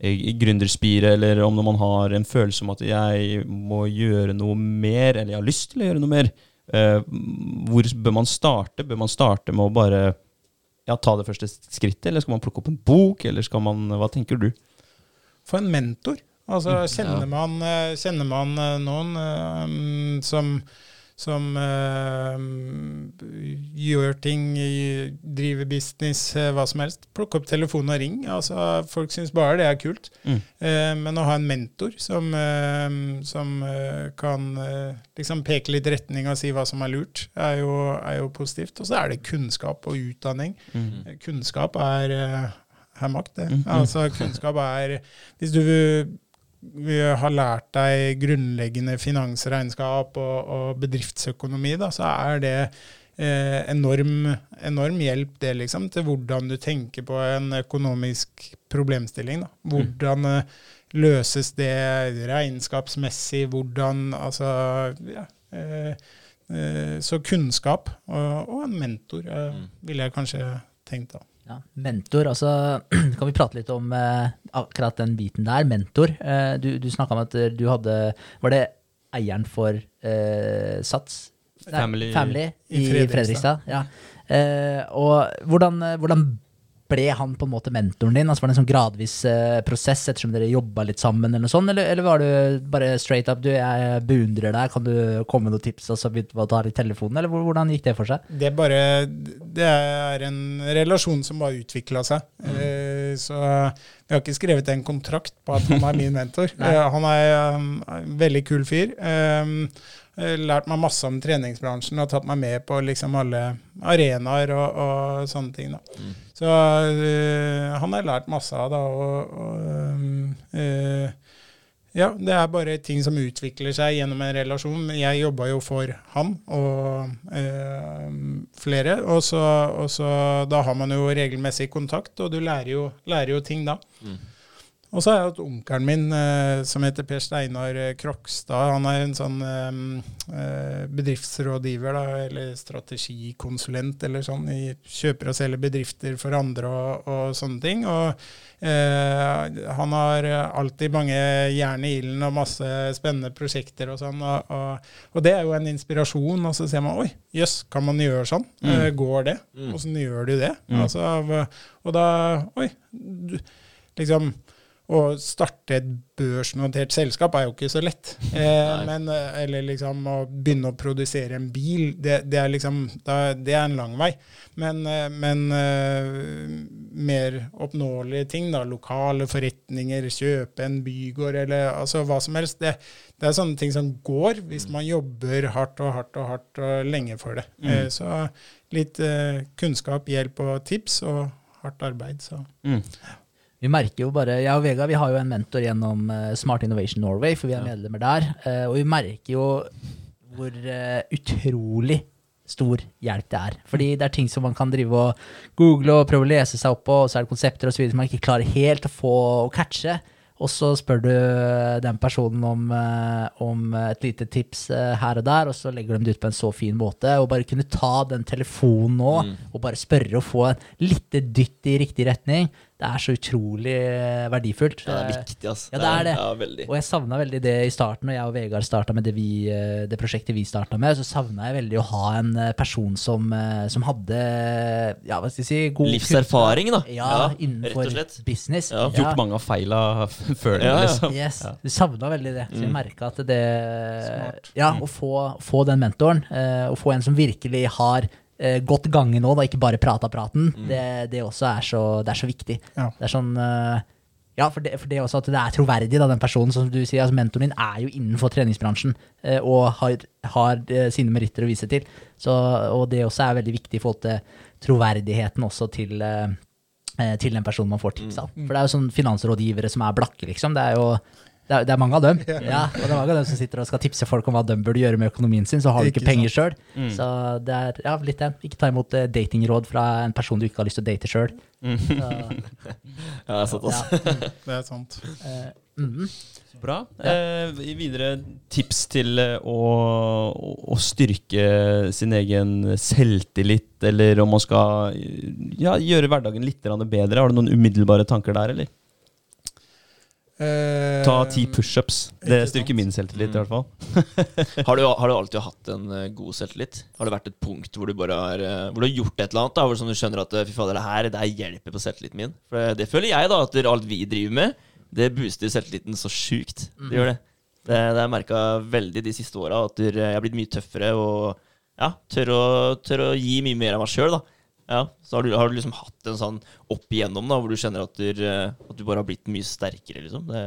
eh, gründerspire, eller om man har en følelse om at jeg må gjøre noe mer, eller jeg har lyst til å gjøre noe mer, eh, hvor bør man starte? Bør man starte med å bare ja, ta det første skrittet, eller skal man plukke opp en bok, eller skal man Hva tenker du? Få en mentor. Altså, Mm, kjenner, man, eh, kjenner man eh, noen eh, som, som eh, gjør ting, driver business, hva som helst, plukk opp telefonen og ring. Altså, folk syns bare det er kult. Mm. Men å ha en mentor som, som kan liksom peke litt retning og si hva som er lurt, er jo, er jo positivt. Og så er det kunnskap og utdanning. Mm. Kunnskap er, er makt, det. Mm. Altså, kunnskap er Hvis du har lært deg grunnleggende finansregnskap og, og bedriftsøkonomi, da, så er det eh, enorm, enorm hjelp det liksom, til hvordan du tenker på en økonomisk problemstilling. Da. Hvordan mm. løses det regnskapsmessig? Hvordan Altså, ja. Eh, eh, så kunnskap og, og en mentor eh, Mm. ville jeg kanskje tenkt da. Ja, mentor, altså kan vi prate litt om eh, akkurat den biten der, mentor. Eh, du du snakka om at eh, du hadde Var det eieren for eh, Sats? Nei, Family- Family i, i Fredrikstad. Fredrikstad. ja. Eh, og hvordan, eh, hvordan ble han på en måte mentoren din? Altså Var det en sånn gradvis eh, prosess ettersom dere jobba litt sammen, eller noe sånt? Eller, eller var du bare straight up du, jeg beundrer deg, kan du komme med noen tips, og så begynte vi å ta litt telefonen? Eller hvordan gikk det for seg? Det, er bare, det er en relasjon som bare utvikla seg. Eh, så vi har ikke skrevet en kontrakt på at han er min mentor. Eh, han er um, en veldig kul fyr. Eh, lært meg masse om treningsbransjen og tatt meg med på liksom alle arenaer og, og sånne ting. Da. Mm. Så eh, han har lært masse av, da. Og, og eh, ja, det er bare ting som utvikler seg gjennom en relasjon. Jeg jobba jo for han og eh, flere, og så, og så da har man jo regelmessig kontakt, og du lærer jo, lærer jo ting da. Mm. Og så har jeg hatt onkelen min eh, som heter Per Steinar eh, Krokstad. Han er en sånn eh, bedriftsrådgiver, da, eller strategikonsulent eller sånn. I kjøper og selger bedrifter for andre og, og sånne ting. Og eh, han har alltid mange jern i ilden og masse spennende prosjekter og sånn. Og, og, og det er jo en inspirasjon. Og så ser man oi, jøss, kan man gjøre sånn? Mm. Går det? Mm. Åssen gjør du det? Mm. Altså, og da Oi. Du, liksom å starte et børsnotert selskap er jo ikke så lett. Eh, men, eh, eller liksom å begynne å produsere en bil, det, det er liksom Det er en lang vei. Men, eh, men eh, mer oppnåelige ting, da. Lokale forretninger, kjøpe en bygård eller altså hva som helst. Det, det er sånne ting som går hvis man jobber hardt og hardt og hardt og lenge for det. Mm. Eh, så litt eh, kunnskap, hjelp og tips, og hardt arbeid. Så. Mm. Vi merker jo bare, Jeg og Vega vi har jo en mentor gjennom eh, Smart Innovation Norway, for vi er medlemmer der. eh, og vi merker jo hvor eh, utrolig stor hjelp det er. Fordi det er ting som man kan drive og google og prøve å lese seg opp på, og så er det konsepter og så videre som man ikke klarer helt å få å catche. Og så spør du den personen om, om et lite tips her og der, og så legger de det ut på en så fin måte. Og bare kunne ta den telefonen nå Mm. og bare spørre og få et lite dytt i riktig retning, det er så utrolig eh, verdifullt. Ja, det er viktig, ass. Ja, det er det. Ja. Og jeg savna veldig det i starten, når jeg og Vegard starta med det, vi, eh, det prosjektet vi starta med. Så savna jeg veldig å ha en eh, person som, som hadde ja, hva skal jeg si god Livserfaring, da. Ja, Ja, rett innenfor og slett. business. Ja. Gjort mange av feila før det, Ja, ja. liksom. Yes, Du savna veldig det. Så jeg Mm. merka at det Smart. Ja, å få, få den mentoren, eh, å få en som virkelig har eh, gått gangen nå, da, ikke bare prata praten, det, det også er så, det er så viktig. Ja. Det er sånn eh, ja, for det, for det også at det er troverdig, da, den personen. Som du sier, altså Mentoren din er jo innenfor treningsbransjen eh, og har, har sine meritter å vise til. Så, og det også er veldig viktig i forhold til troverdigheten også til, til den personen man får tips av. For det er jo sånn finansrådgivere som er blakke, liksom. Det er jo det er, det er mange av dem. Ja, og det er mange av dem som sitter og skal tipse folk om hva de burde gjøre med økonomien sin, så har du ikke, Ikke penger sjøl. Mm. Så det er ja, litt det. Ikke ta imot eh, datingråd fra en person du ikke har lyst til å date sjøl. Ja, det er sant, ass. Det er sant. mhm. Bra. Eh, videre tips til eh, å, å styrke sin egen selvtillit, eller om man skal ja, gjøre hverdagen litt bedre. Har du noen umiddelbare tanker der, eller? Eh, Ta ti pushups. Det styrker min selvtillit, i Mm. hvert fall. Har du, har du alltid hatt en eh, god selvtillit? Har det vært et punkt hvor du bare har eh, Hvor du har gjort et eller annet da Hvor sånn du skjønner at fy fader, det her det hjelper på selvtilliten min? For det, det føler jeg, da, at alt vi driver med, det booster selvtilliten så sjukt. Det gjør det. Det, det har jeg merka veldig de siste åra, at jeg har blitt mye tøffere og ja, tør å, tør å gi mye mer av meg sjøl, da. Ja, så har du, har du liksom hatt en sånn opp igjennom da, hvor du kjenner at du, eh, at du bare har blitt mye sterkere, liksom. Det,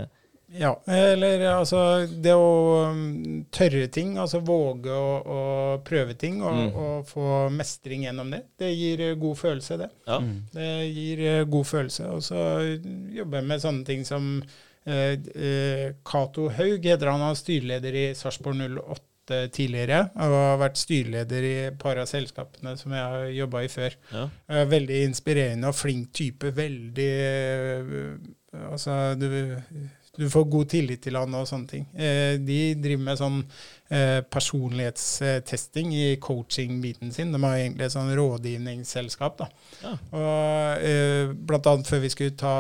Ja, eller altså Det å um, tørre ting, altså våge å, å prøve ting og, Mm. og få mestring gjennom det, det gir eh, god følelse, det. ja. Mm. Det gir eh, god følelse. Og så jobber jeg med sånne ting som eh, eh, Haug heter han, han er styreleder i Sarpsborg 08 tidligere, og har vært styreleder i et par av selskapene som jeg har jobba i før. Ja. Eh, Veldig inspirerende og flink type. Veldig eh, Altså, du, du får god tillit til han og sånne ting. Eh, De driver med sånn eh, personlighetstesting i coaching-biten sin. De har egentlig et sånn rådgivningsselskap. da. Ja. Og eh, blant annet før vi skulle ta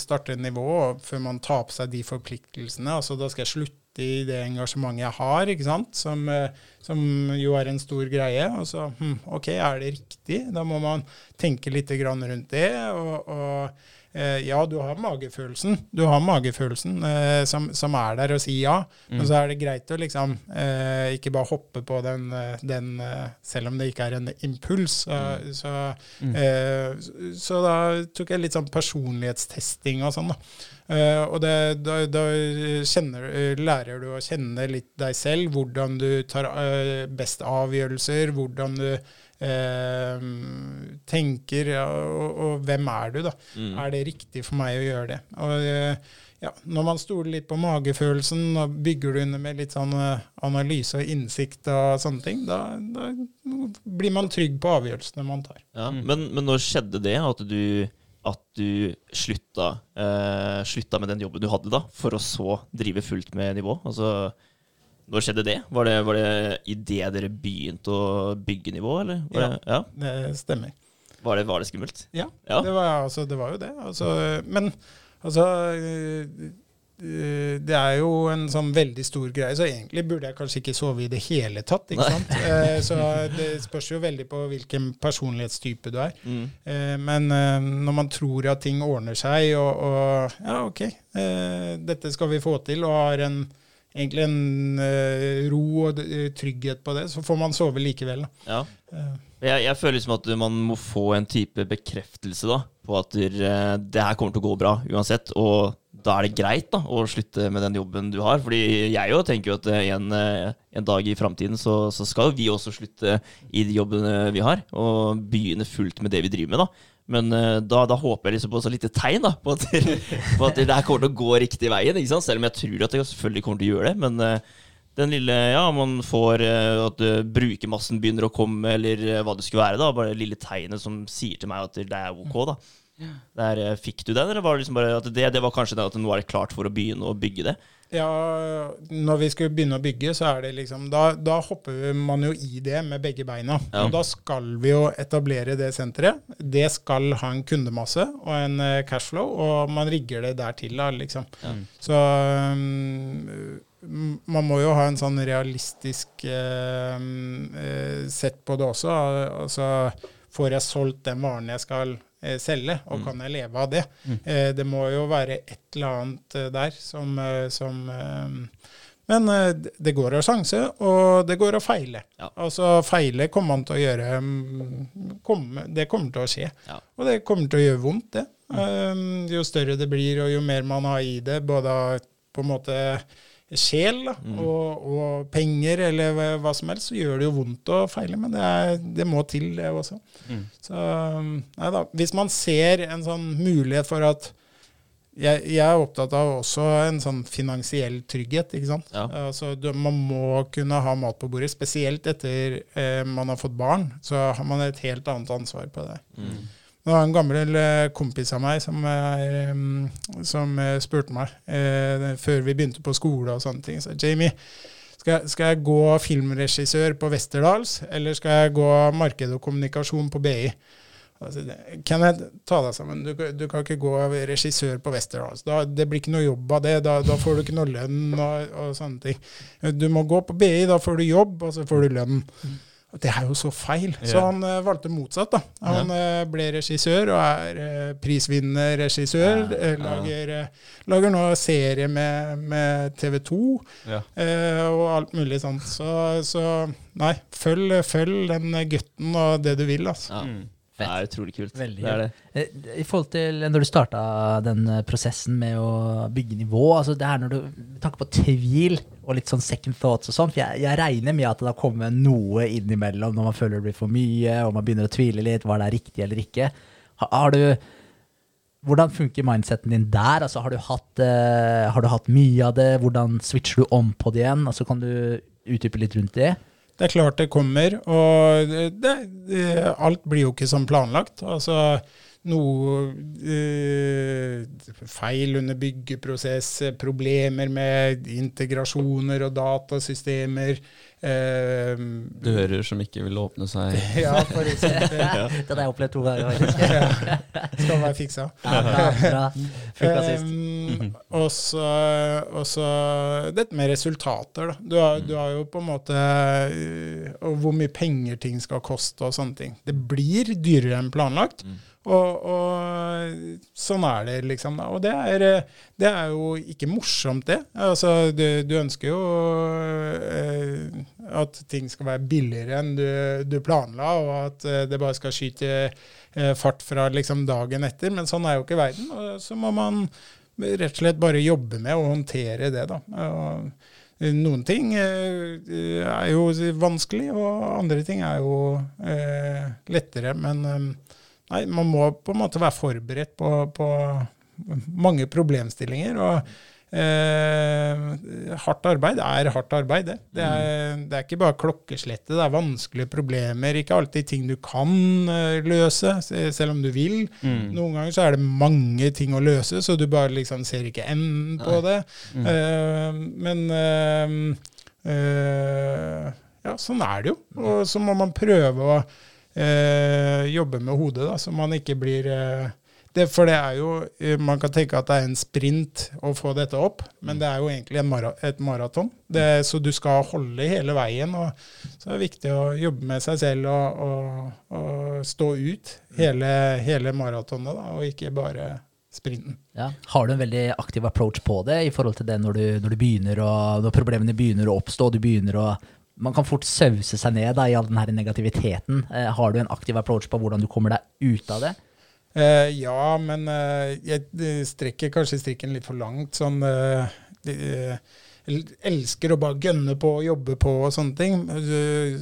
starte en nivå, før man tar på seg de forpliktelsene, altså da skal jeg slutte i det engasjementet jeg har, ikke sant? Som, eh, som jo er en stor greie. Og så, hm, ok, er det riktig? Da må man tenke litt grann rundt det. og, og eh, ja, du har magefølelsen, du har magefølelsen eh, som, som er der og sier ja. Men så er det greit å liksom eh, ikke bare hoppe på den, eh, den eh, selv om det ikke er en impuls. Så, så, eh, så da tok jeg litt sånn personlighetstesting og sånn, da. Uh, og det, da, da kjenner, eh, lærer du å kjenne litt deg selv, hvordan du tar uh, best avgjørelser, hvordan du eh, tenker, ja, og, og hvem er du, da? Mm. Er det riktig for meg å gjøre det? Og eh, ja, Når man stoler litt på magefølelsen og bygger du under med litt sånn eh, analyse og innsikt og sånne ting, da, da blir man trygg på avgjørelsene man tar. Ja, men, men når skjedde det, at du, at du slutta, eh, slutta med den jobben du hadde da, for å så drive fullt med nivå? Altså, når skjedde det? Var det, var det idet dere begynte å bygge nivå, eller? Det, ja. Det stemmer. Var, det, var det skummelt? Ja, Ja. Det, var, altså, det var jo det. Altså, men altså øh, øh, Det er jo en sånn veldig stor greie, så egentlig burde jeg kanskje ikke sove i det hele tatt. ikke Nei. sant? Eh, så det spørs jo veldig på hvilken personlighetstype du er. Mm. Eh, men eh, når man tror at ting ordner seg, og, og ja, OK, eh, dette skal vi få til, og har en, egentlig en uh, ro og eh, trygghet på det, så får man sove likevel. Da. Ja. Eh, Jeg, jeg føler liksom at man må få en type bekreftelse da, på at det her kommer til å gå bra uansett. Og da er det greit da, å slutte med den jobben du har. Fordi jeg jo tenker jo at en, en dag i framtiden så, så skal vi også slutte i de jobbene vi har, og begynne fullt med det vi driver med. da. Men eh, da, da håper jeg liksom på så lite tegn da, på at, på at det her kommer til å gå riktig veien. Selv om jeg tror at det selvfølgelig kommer til å gjøre det. Men eh, den lille Ja, man får eh, at brukermassen begynner å komme, eller hva det skulle være. da, Bare det lille tegnet som sier til meg at det er ok. da. Der, fikk du den, eller var det liksom bare at det, det var kanskje det at nå er det klart for å begynne å bygge det? Ja, når vi skulle begynne å bygge, så er det liksom Da, da hopper man jo i det med begge beina. Ja. Og da skal vi jo etablere det senteret. Det skal ha en kundemasse og en eh, cashflow, og man rigger det der til, da, liksom. Ja. Så um, man må jo ha en sånn realistisk uh, uh, sett på det også. Altså, får jeg solgt den varen jeg skal selge, og kan jeg leve av det? Eh, det må jo være et eller annet eh, der som, eh, som eh, Men eh, det- går å sjanse, og det går å feile. Ja. Altså feile kommer man til å gjøre mm, komme, Det kommer til å skje. Ja. Og det kommer til å gjøre vondt, det. Um, jo større det blir, og jo mer man har i det, både på en måte sjel da, og, og penger eller hva, som helst, så gjør det jo vondt å feile. Men det, er, det må til, det også. Mm. Så um, nei da. Hvis man ser en sånn mulighet for at jeg, jeg er opptatt av også en sånn finansiell trygghet. ikke sant? Ja. Altså, man må kunne ha mat på bordet, spesielt etter eh, man har fått barn. Så har man et helt annet ansvar på det. Mm. Det var en gammel eh, kompis av meg som, er, som eh, spurte meg eh, før vi begynte på skole og sånne ting. Så Jamie, skal, skal jeg gå filmregissør på Westerdals, eller skal jeg gå marked og kommunikasjon på BI? Kan jeg ta deg sammen? Du, du kan ikke gå regissør på Westerdals. Da, det blir ikke noe jobb av det. Da, da får du ikke noe lønn og, og sånne ting. Du må gå på BI, da får du jobb, og så får du lønn. Og Det er jo så feil. Så han eh, valgte motsatt. da. Han eh, ble regissør og er uh, prisvinnende regissør. eh, lager, eh, lager nå serie med, med TV 2 Ja. eh, og alt mulig sånt. Så, så nei, følg, følg den gutten og det du vil, altså. Ja. Mm. Det er utrolig kult. Veldig det er det. Eh, I forhold til når du starta den eh, prosessen med å bygge nivå, altså det her når du med tanke på tvil og litt sånn second thoughts og sånn, for jeg, jeg regner med at det har kommet noe innimellom når man føler det blir for mye, og man begynner å tvile litt, var det riktig eller ikke. Har, har du hvordan funker mindseten din der? Altså, har, du hatt, uh, har du hatt mye av det? Hvordan switcher du om på det igjen? Altså, kan du utdype litt rundt det? Det er klart det kommer, og det, det, alt blir jo ikke som planlagt. Altså noe eh, feil under byggeprosess, problemer med integrasjoner og datasystemer. Eh, Dører som ikke vil åpne seg. ja, for eksempel. Det har jeg opplevd to ganger. faktisk. Ja, skal være fiksa. Ja, bra, bra. Um, og så dette med resultater, da. Du har, du har jo på en måte uh, Og hvor mye penger ting skal koste og sånne ting. Det blir dyrere enn planlagt. Og, og sånn er det, liksom. Og det er, uh, det er jo ikke morsomt, det. Altså, du, du ønsker jo eh, at ting skal være billigere enn du, du planla, og at uh, det bare skal skyte eh, fart fra liksom dagen etter. Men sånn er jo ikke verden. Og så må man rett og slett bare jobbe med å håndtere det, da. Og noen ting eh, er jo vanskelig, og andre ting er jo eh, lettere. Men eh, nei, man må på en måte være forberedt på, på mange problemstillinger. og Eh, hardt arbeid er hardt arbeid, det. Det er, det er ikke bare klokkeslette, det er vanskelige problemer. Ikke alltid ting du kan eh, løse, selv om du vil. Mm. Noen ganger så er det mange ting å løse, så du bare liksom ser ikke enden på det. Mm. Eh, men eh, eh, ja, sånn er det jo. Og så må man prøve å eh, jobbe med hodet, da, så man ikke blir eh, det, For det er jo eh, Man kan tenke at det er en sprint å få dette opp, men det er jo egentlig en mara et maraton. Så du skal holde hele veien. og Så er det viktig å jobbe med seg selv og, og, og stå ut hele, hele maratonet, da, og ikke bare sprinten. Ja. Har du en veldig aktiv approach på det i forhold til det når du, når du begynner å, når problemene begynner å oppstå, du begynner å man kan fort sause seg ned da, i all den her negativiteten. Eh, har du en aktiv approach på hvordan du kommer deg ut av det? Eh, ja, men eh, jeg eh, strekker kanskje strikken litt for langt. Sånn eh, de, eh, Elsker å bare gønne på og jobbe på og sånne ting.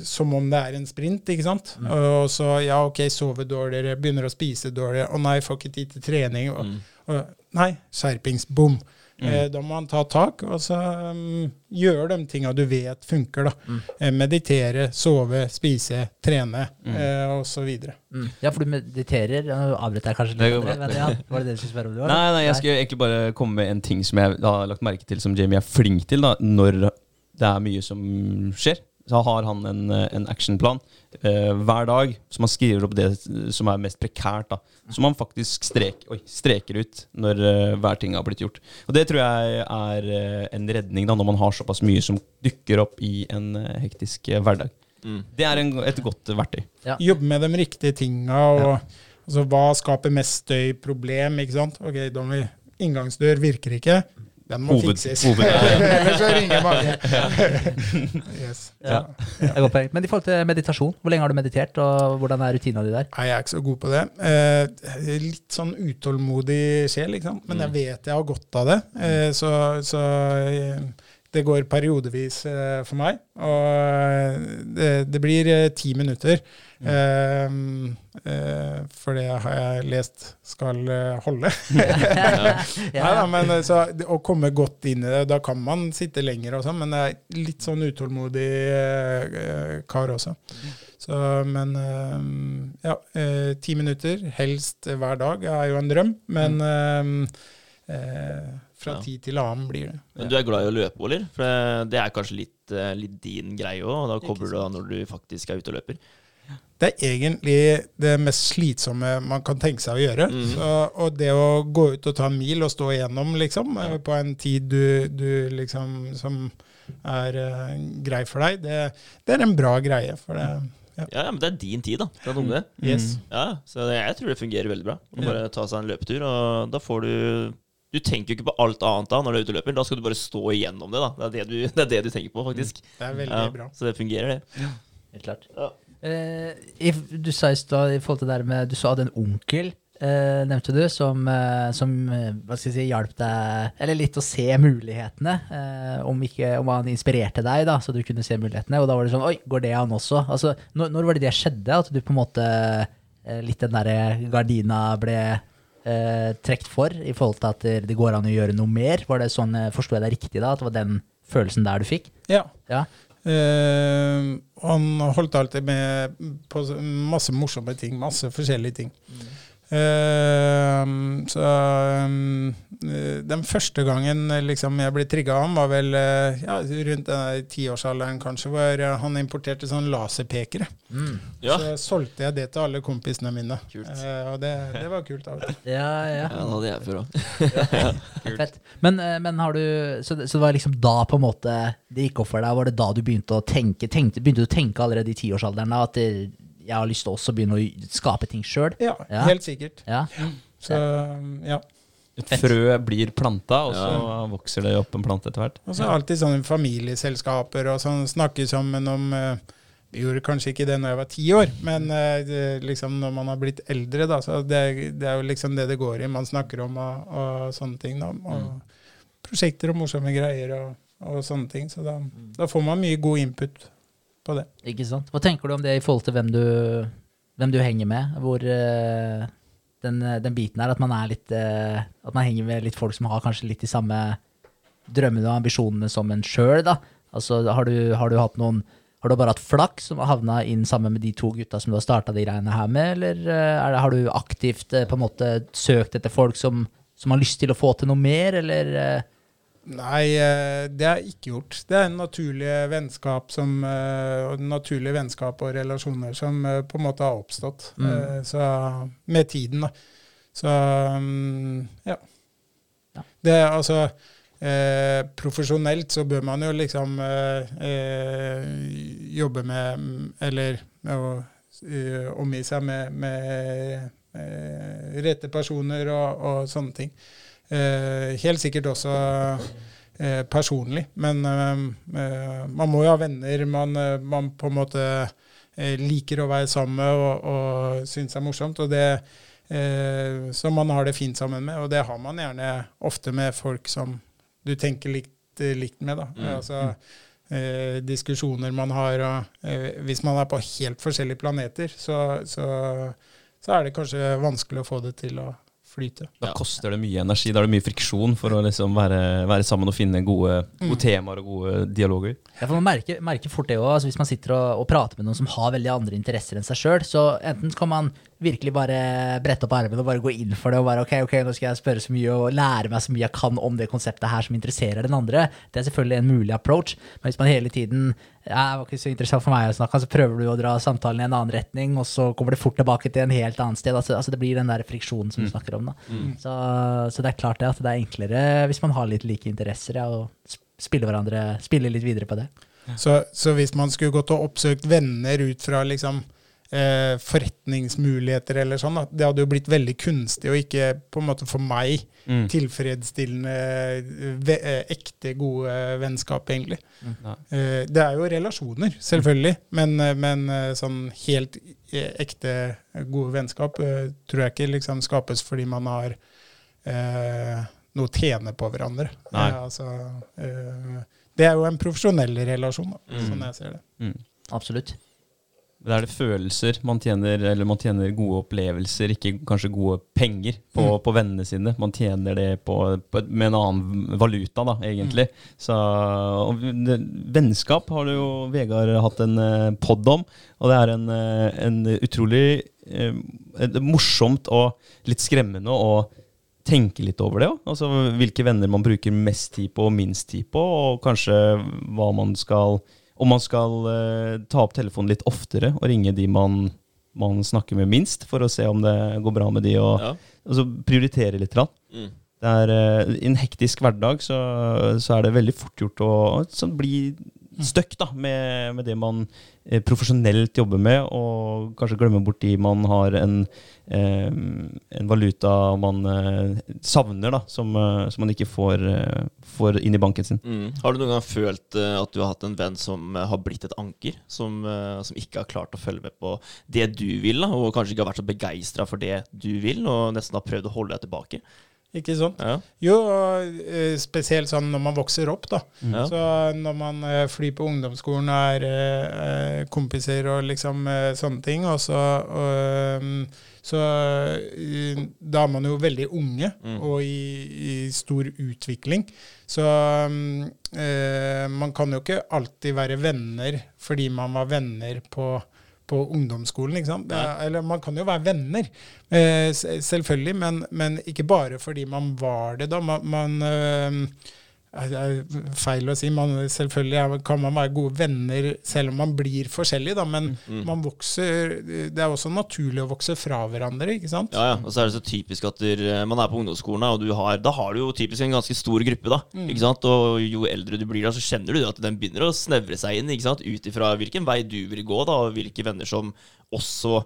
som om det er en sprint, ikke sant. Og så ja, OK, sover dårligere, begynner å spise dårligere. Å nei, får ikke tid til trening. Og, og, nei, skjerpings. Bom. Eh, da må man ta tak og så um, gjøre de tinga du vet funker. da. Mm. Eh, meditere, sove, spise, trene Mm. eh, osv. Mm. Ja, for du mediterer. Nå avbrøt jeg kanskje litt. går Men ja, var det det du skulle spørre om? du var? Nei, nei, jeg skulle egentlig bare komme med en ting som jeg har lagt merke til som Jamie er flink til da, når det er mye som skjer. Så har han en, eh, en actionplan eh, hver dag, som han skriver opp det som er mest prekært. da Som han faktisk strek, oi, streker ut når eh, hver ting har blitt gjort. Og det tror jeg er eh, en redning da når man har såpass mye som dukker opp i en eh, hektisk eh, hverdag. Mm. Det er en, et godt verktøy. Jobbe med de riktige tinga. Og, altså, hva skaper mest støy, problem? ikke sant? Ok, da må vi, Inngangsdør virker ikke. Den må Hoved- fikses. hoved- Ellers så ringer mange. yes. Ja. Ja. Ja. Men i forhold til meditasjon, hvor lenge har du meditert, og hvordan er rutina di der? Jeg er ikke så god på det. Eh, litt sånn utålmodig sjel, ikke sant? men jeg vet jeg har godt av det. Eh, så så eh, det går periodevis eh, for meg. Og eh, det, det blir eh, ti minutter. Eh, eh, for det har jeg lest skal eh, holde. Nei da, men eh, så, å komme godt inn i det, da kan man sitte lenger og sånn, men jeg er litt sånn utålmodig eh, kar også. Så, men eh, ja, eh, ti minutter, helst hver dag, er jo en drøm. Men eh, eh, fra Ja. tid til annen blir det. Men du er glad i å løpe, eller? For det- det er kanskje litt, litt din greie òg, og da kobler du av når du faktisk er ute og løper. Det er egentlig det mest slitsomme man kan tenke seg å gjøre. Mm. Så, og det å gå ut og ta en mil og stå igjennom, liksom, eh, på en tid du, du liksom som er uh, grei for deg, det, det er en bra greie. For det Ja, ja, men det er din tid, da. Det er noe med det. Yes. Ja, så jeg tror det fungerer veldig bra. Å bare ta seg en løpetur, og da får du Du tenker jo ikke på alt annet da når du er ute og løper. Da skal du bare stå igjennom det. da Det er det du, det er det du tenker på, faktisk. Det er veldig Ja, bra. så det fungerer, det. Ja, Helt klart. Ja. Eh, du sa i stad i forhold til det der med Du sa du hadde en onkel, Uh, nevnte du, som, uh, som uh, si, hjalp deg Eller litt å se mulighetene. Om, ikke, om han inspirerte deg, da, så du kunne se mulighetene. Og da var det sånn Oi, går det an også? Altså, når, når var det det skjedde? At du på en måte Litt den derre gardina ble eh, trukket for, i forhold til at det, går an å gjøre noe mer? Var det sånn, Forsto jeg deg riktig da? At det var den følelsen der du fikk? Ja. Ja. Eh, han holdt alltid med på masse morsomme ting, masse forskjellige ting. Eh, så um, eh, den første gangen eh, liksom, jeg ble trigga av ham, var vel ja, rundt den tiårsalderen kanskje, hvor han importerte sånn laserpekere. Mm. Ja. Så solgte jeg det til alle kompisene mine. Kult. Og det, det var kult. av og. Ja, ja. Ja, det hadde jeg før òg. Fett. Men, men har du så det, så det var liksom da på en måte det gikk opp for deg? Var det da du begynte å tenke tenkte, Begynte du å tenke allerede i tiårsalderen da, at det, jeg har lyst til også å begynne å skape ting sjøl? Ja, Ja. helt sikkert. Ja. Så ja. Et frø blir planta, og så vokser det opp en plante etter hvert. Og så alltid sånne familieselskaper og sånn, snakke sammen om eh, Vi gjorde kanskje ikke det når jeg var ti år, men eh, liksom når man har blitt eldre, da, så det, det er jo liksom det det går i. Man snakker om og, og sånne ting. Da, og prosjekter og morsomme greier og, og sånne ting. Så da, da får man mye god input på det. Ikke sant? Hva tenker du om det i forhold til hvem du, hvem du henger med? Hvor uh, den, den biten her, at man er litt uh, At man henger med litt folk som har kanskje litt de samme drømmene og ambisjonene som en sjøl, da. Altså, har du, har du hatt noen har du bare hatt flaks som har havna inn sammen med de to gutta som du har starta de greiene her med, eller eh, det, har du aktivt på en måte søkt etter folk som, som har lyst til å få til noe mer, eller Nei, eh, det har jeg ikke gjort. Det er en naturlig vennskap som, eh, naturlige vennskap og relasjoner som eh, på en måte har oppstått. Mm. Så med tiden, da. Så mm, ja. Ja. Det er altså eh, Profesjonelt så bør man jo liksom eh, eh, jobbe med Eller med å omgi seg med, med eh, rette personer og, og sånne ting. Eh, helt sikkert også eh, personlig, men eh, man må jo ha venner man, man på en måte liker å være sammen med og, og synes er morsomt. og det eh, Som man har det fint sammen med, og det har man gjerne ofte med folk som du tenker likt, likt med. da. Mm. Altså, eh, diskusjoner man har, og eh, hvis man er på helt forskjellige planeter, så, så, så er det kanskje vanskelig å få det til å flyte. Da Ja. koster det mye energi. Da er det mye friksjon for å liksom være, være sammen og finne gode, gode temaer og gode dialoger. Ja, for Man merker, merker fort det òg. Altså hvis man sitter og, og prater med noen som har veldig andre interesser enn seg sjøl, så enten kan man virkelig bare brette opp armene og bare gå inn for det og bare ok, ok, nå skal jeg spørre så mye og lære meg så mye jeg kan om det konseptet her som interesserer den andre. Det er selvfølgelig en mulig approach, men hvis man hele tiden ja, det var ikke så interessant for meg å snakke, så prøver du å dra samtalen i en annen retning, og så kommer det fort tilbake til en helt annen sted. Altså, altså Det blir den der friksjonen som du snakker om. Da. Så, så det er klart det at det er enklere hvis man har litt like interesser, ja, og spille, hverandre, spille litt videre på det. Så, så hvis man skulle gått og oppsøkt venner ut fra liksom eh, forretningsmuligheter eller sånn, det hadde jo blitt veldig kunstig og ikke på en måte for meg Mm. tilfredsstillende, ve eh, ekte, gode vennskap, egentlig. Mm. Eh, det er jo relasjoner, selvfølgelig, men, eh, men eh, sånn helt ekte, gode vennskap eh, tror jeg ikke liksom skapes fordi man har eh, noe å tjene på hverandre. Nei. Eh, altså, eh, det er jo en profesjonell relasjon, da, Mm. sånn jeg ser det. Mm. Absolutt. Da er det følelser man tjener, eller man tjener gode opplevelser, ikke kanskje gode penger på, Mm. på vennene sine. Man tjener det på, på, med en annen valuta, da, egentlig. Så og det, Vennskap har du jo Vegard hatt en eh, pod om, og det er en, eh, en utrolig eh, morsomt og litt skremmende å tenke litt over det òg. Altså hvilke venner man bruker mest tid på og minst tid på, og kanskje hva man skal Om man skal eh, ta opp telefonen litt oftere og ringe de man, man snakker med minst, for å se om det går bra med de, og Ja. altså, prioritere litt. Mm. Det er, eh, I en hektisk hverdag så, så er det veldig fort gjort å bli stuck da, med, med det man eh, profesjonelt jobber med, og kanskje glemmer bort de man har en, eh, en valuta man eh, savner, da, som, som man ikke får, får inn i banken sin. Mm. Har du noen gang følt at du har hatt en venn som har blitt et anker? Som, som ikke har klart å følge med på det du vil, da, og kanskje ikke har vært så begeistra for det du vil, og nesten har prøvd å holde deg tilbake? Ikke sant? Ja. Jo, eh, spesielt sånn når man vokser opp, da. Ja. Så når man eh, flyr på ungdomsskolen og er eh, kompiser og liksom sånne ting, og så, og, så da er man jo veldig unge Mm. og i, i stor utvikling. Så eh, man kan jo ikke alltid være venner fordi man var venner på på ungdomsskolen, ikke sant? Er, eller man kan jo være venner, eh, selvfølgelig, men, men ikke bare fordi man var det da. Man, man eh, det er feil å si. Man, selvfølgelig kan man være gode venner selv om man blir forskjellig, da, men Mm. man vokser Det er også naturlig å vokse fra hverandre, ikke sant? Ja, ja. Og så er det så typisk at der, eh, man er på ungdomsskolen, og du har, da har du jo typisk en ganske stor gruppe. da, ikke sant? Og jo eldre du blir, da, så kjenner du at den begynner å snevre seg inn, ikke sant? ut ifra hvilken vei du vil gå, da, og hvilke venner som også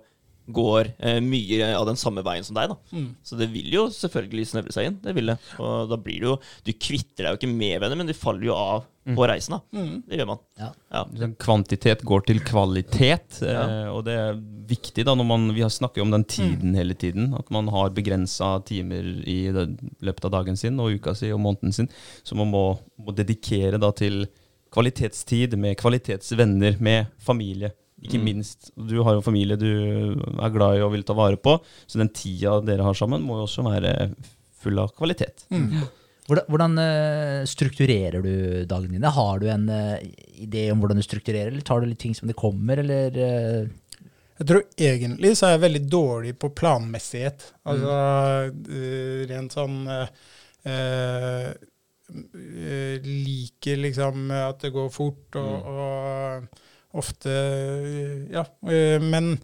går eh, mye av den samme veien som deg. da. Mm. Så det vil jo selvfølgelig snevre seg inn. det vil det. Og da blir det jo, Du kvitter deg jo ikke med venner, men de faller jo av på reisen. da. Mm. Det gjør man. Ja. Ja. Kvantitet går til kvalitet, Ja. eh, og det er viktig da når man Vi har snakket om den tiden hele tiden. At man har begrensa timer i det, løpet av dagen sin og uka si og måneden sin. Så man må, må dedikere da til kvalitetstid med kvalitetsvenner, med familie. Ikke Mm. minst. Du har jo familie du er glad i og vil ta vare på, så den tida dere har sammen, må jo også være full av kvalitet. Hvordan, hvordan eh, strukturerer du dagene dine? Har du en eh, idé om hvordan du strukturerer, eller tar du litt ting som det kommer, eller eh, Jeg tror egentlig så er jeg veldig dårlig på planmessighet. Altså mm. rent sånn eh, Liker liksom at det går fort og, og ofte Ja. eh, Men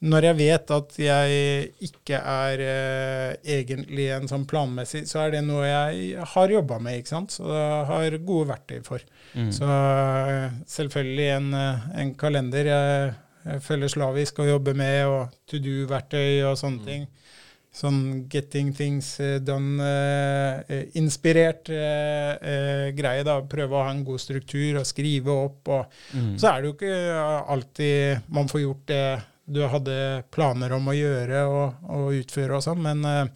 når jeg vet at jeg ikke er eh, egentlig en sånn planmessig, så er det noe jeg har jobba med, ikke sant. Så jeg har gode verktøy for. Mm. Så eh, selvfølgelig en, en kalender jeg, jeg føler slavisk å jobbe med, og to do-verktøy og sånne ting. Sånn getting things eh, done, eh, eh, uh, eh, greie. da, Prøve å ha en god struktur og skrive opp. og Mm. Så er det jo ikke alltid man får gjort det du hadde planer om å gjøre og, og utføre og sånn, men uh,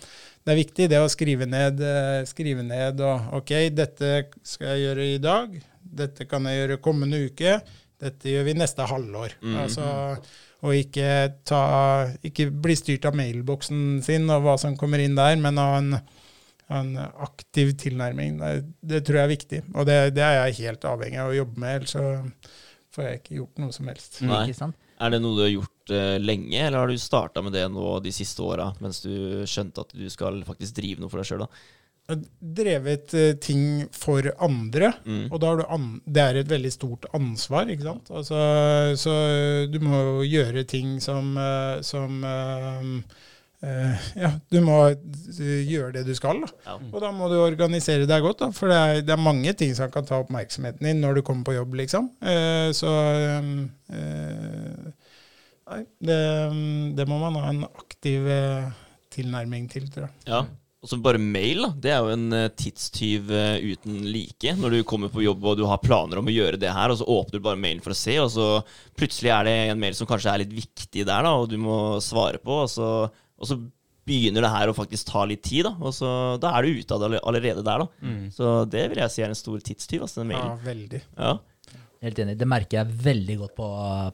det er viktig det å skrive ned, skrive ned og OK, dette skal jeg gjøre i dag. Dette kan jeg gjøre kommende uke. dette gjør vi neste halvår. Mm. Altså, og ikke, ta, ikke bli styrt av mailboksen sin og hva som kommer inn der, men ha en, en aktiv tilnærming. Det, det tror jeg er viktig, og det, det er jeg helt avhengig av å jobbe med, ellers så får jeg ikke gjort noe som helst. Nei. Er det noe du har gjort uh, lenge, eller har du starta med det nå de siste åra, mens du skjønte at du skal faktisk drive noe for deg sjøl? Har drevet eh, ting for andre, Mm. og an det er et veldig stort ansvar, ikke sant. Altså, så du må jo gjøre ting som, eh, som uh, eh, Ja, du må eh, gjøre det du skal, da. Ja. Og da må du organisere deg godt, da. For det er, det er mange ting som kan ta oppmerksomheten din når du kommer på jobb, liksom. Uh, så uh, Nei, det, det må man ha en aktiv eh, tilnærming til, tror jeg. Ja. Og så bare mail, da. Det er jo en eh, tidstyv eh, uten like. Når du kommer på jobb og du har planer om å gjøre det her, og så åpner du bare mailen for å se, og så plutselig er det en mail som kanskje er litt viktig der, da, og du må svare på, og så, og så begynner det her å faktisk ta litt tid, da. Og så, da er du ute av det allerede der, da. Så det vil jeg si er en stor tidstyv, altså, den mailen. Ja, veldig. Ja. Helt enig. Det merker jeg veldig godt på,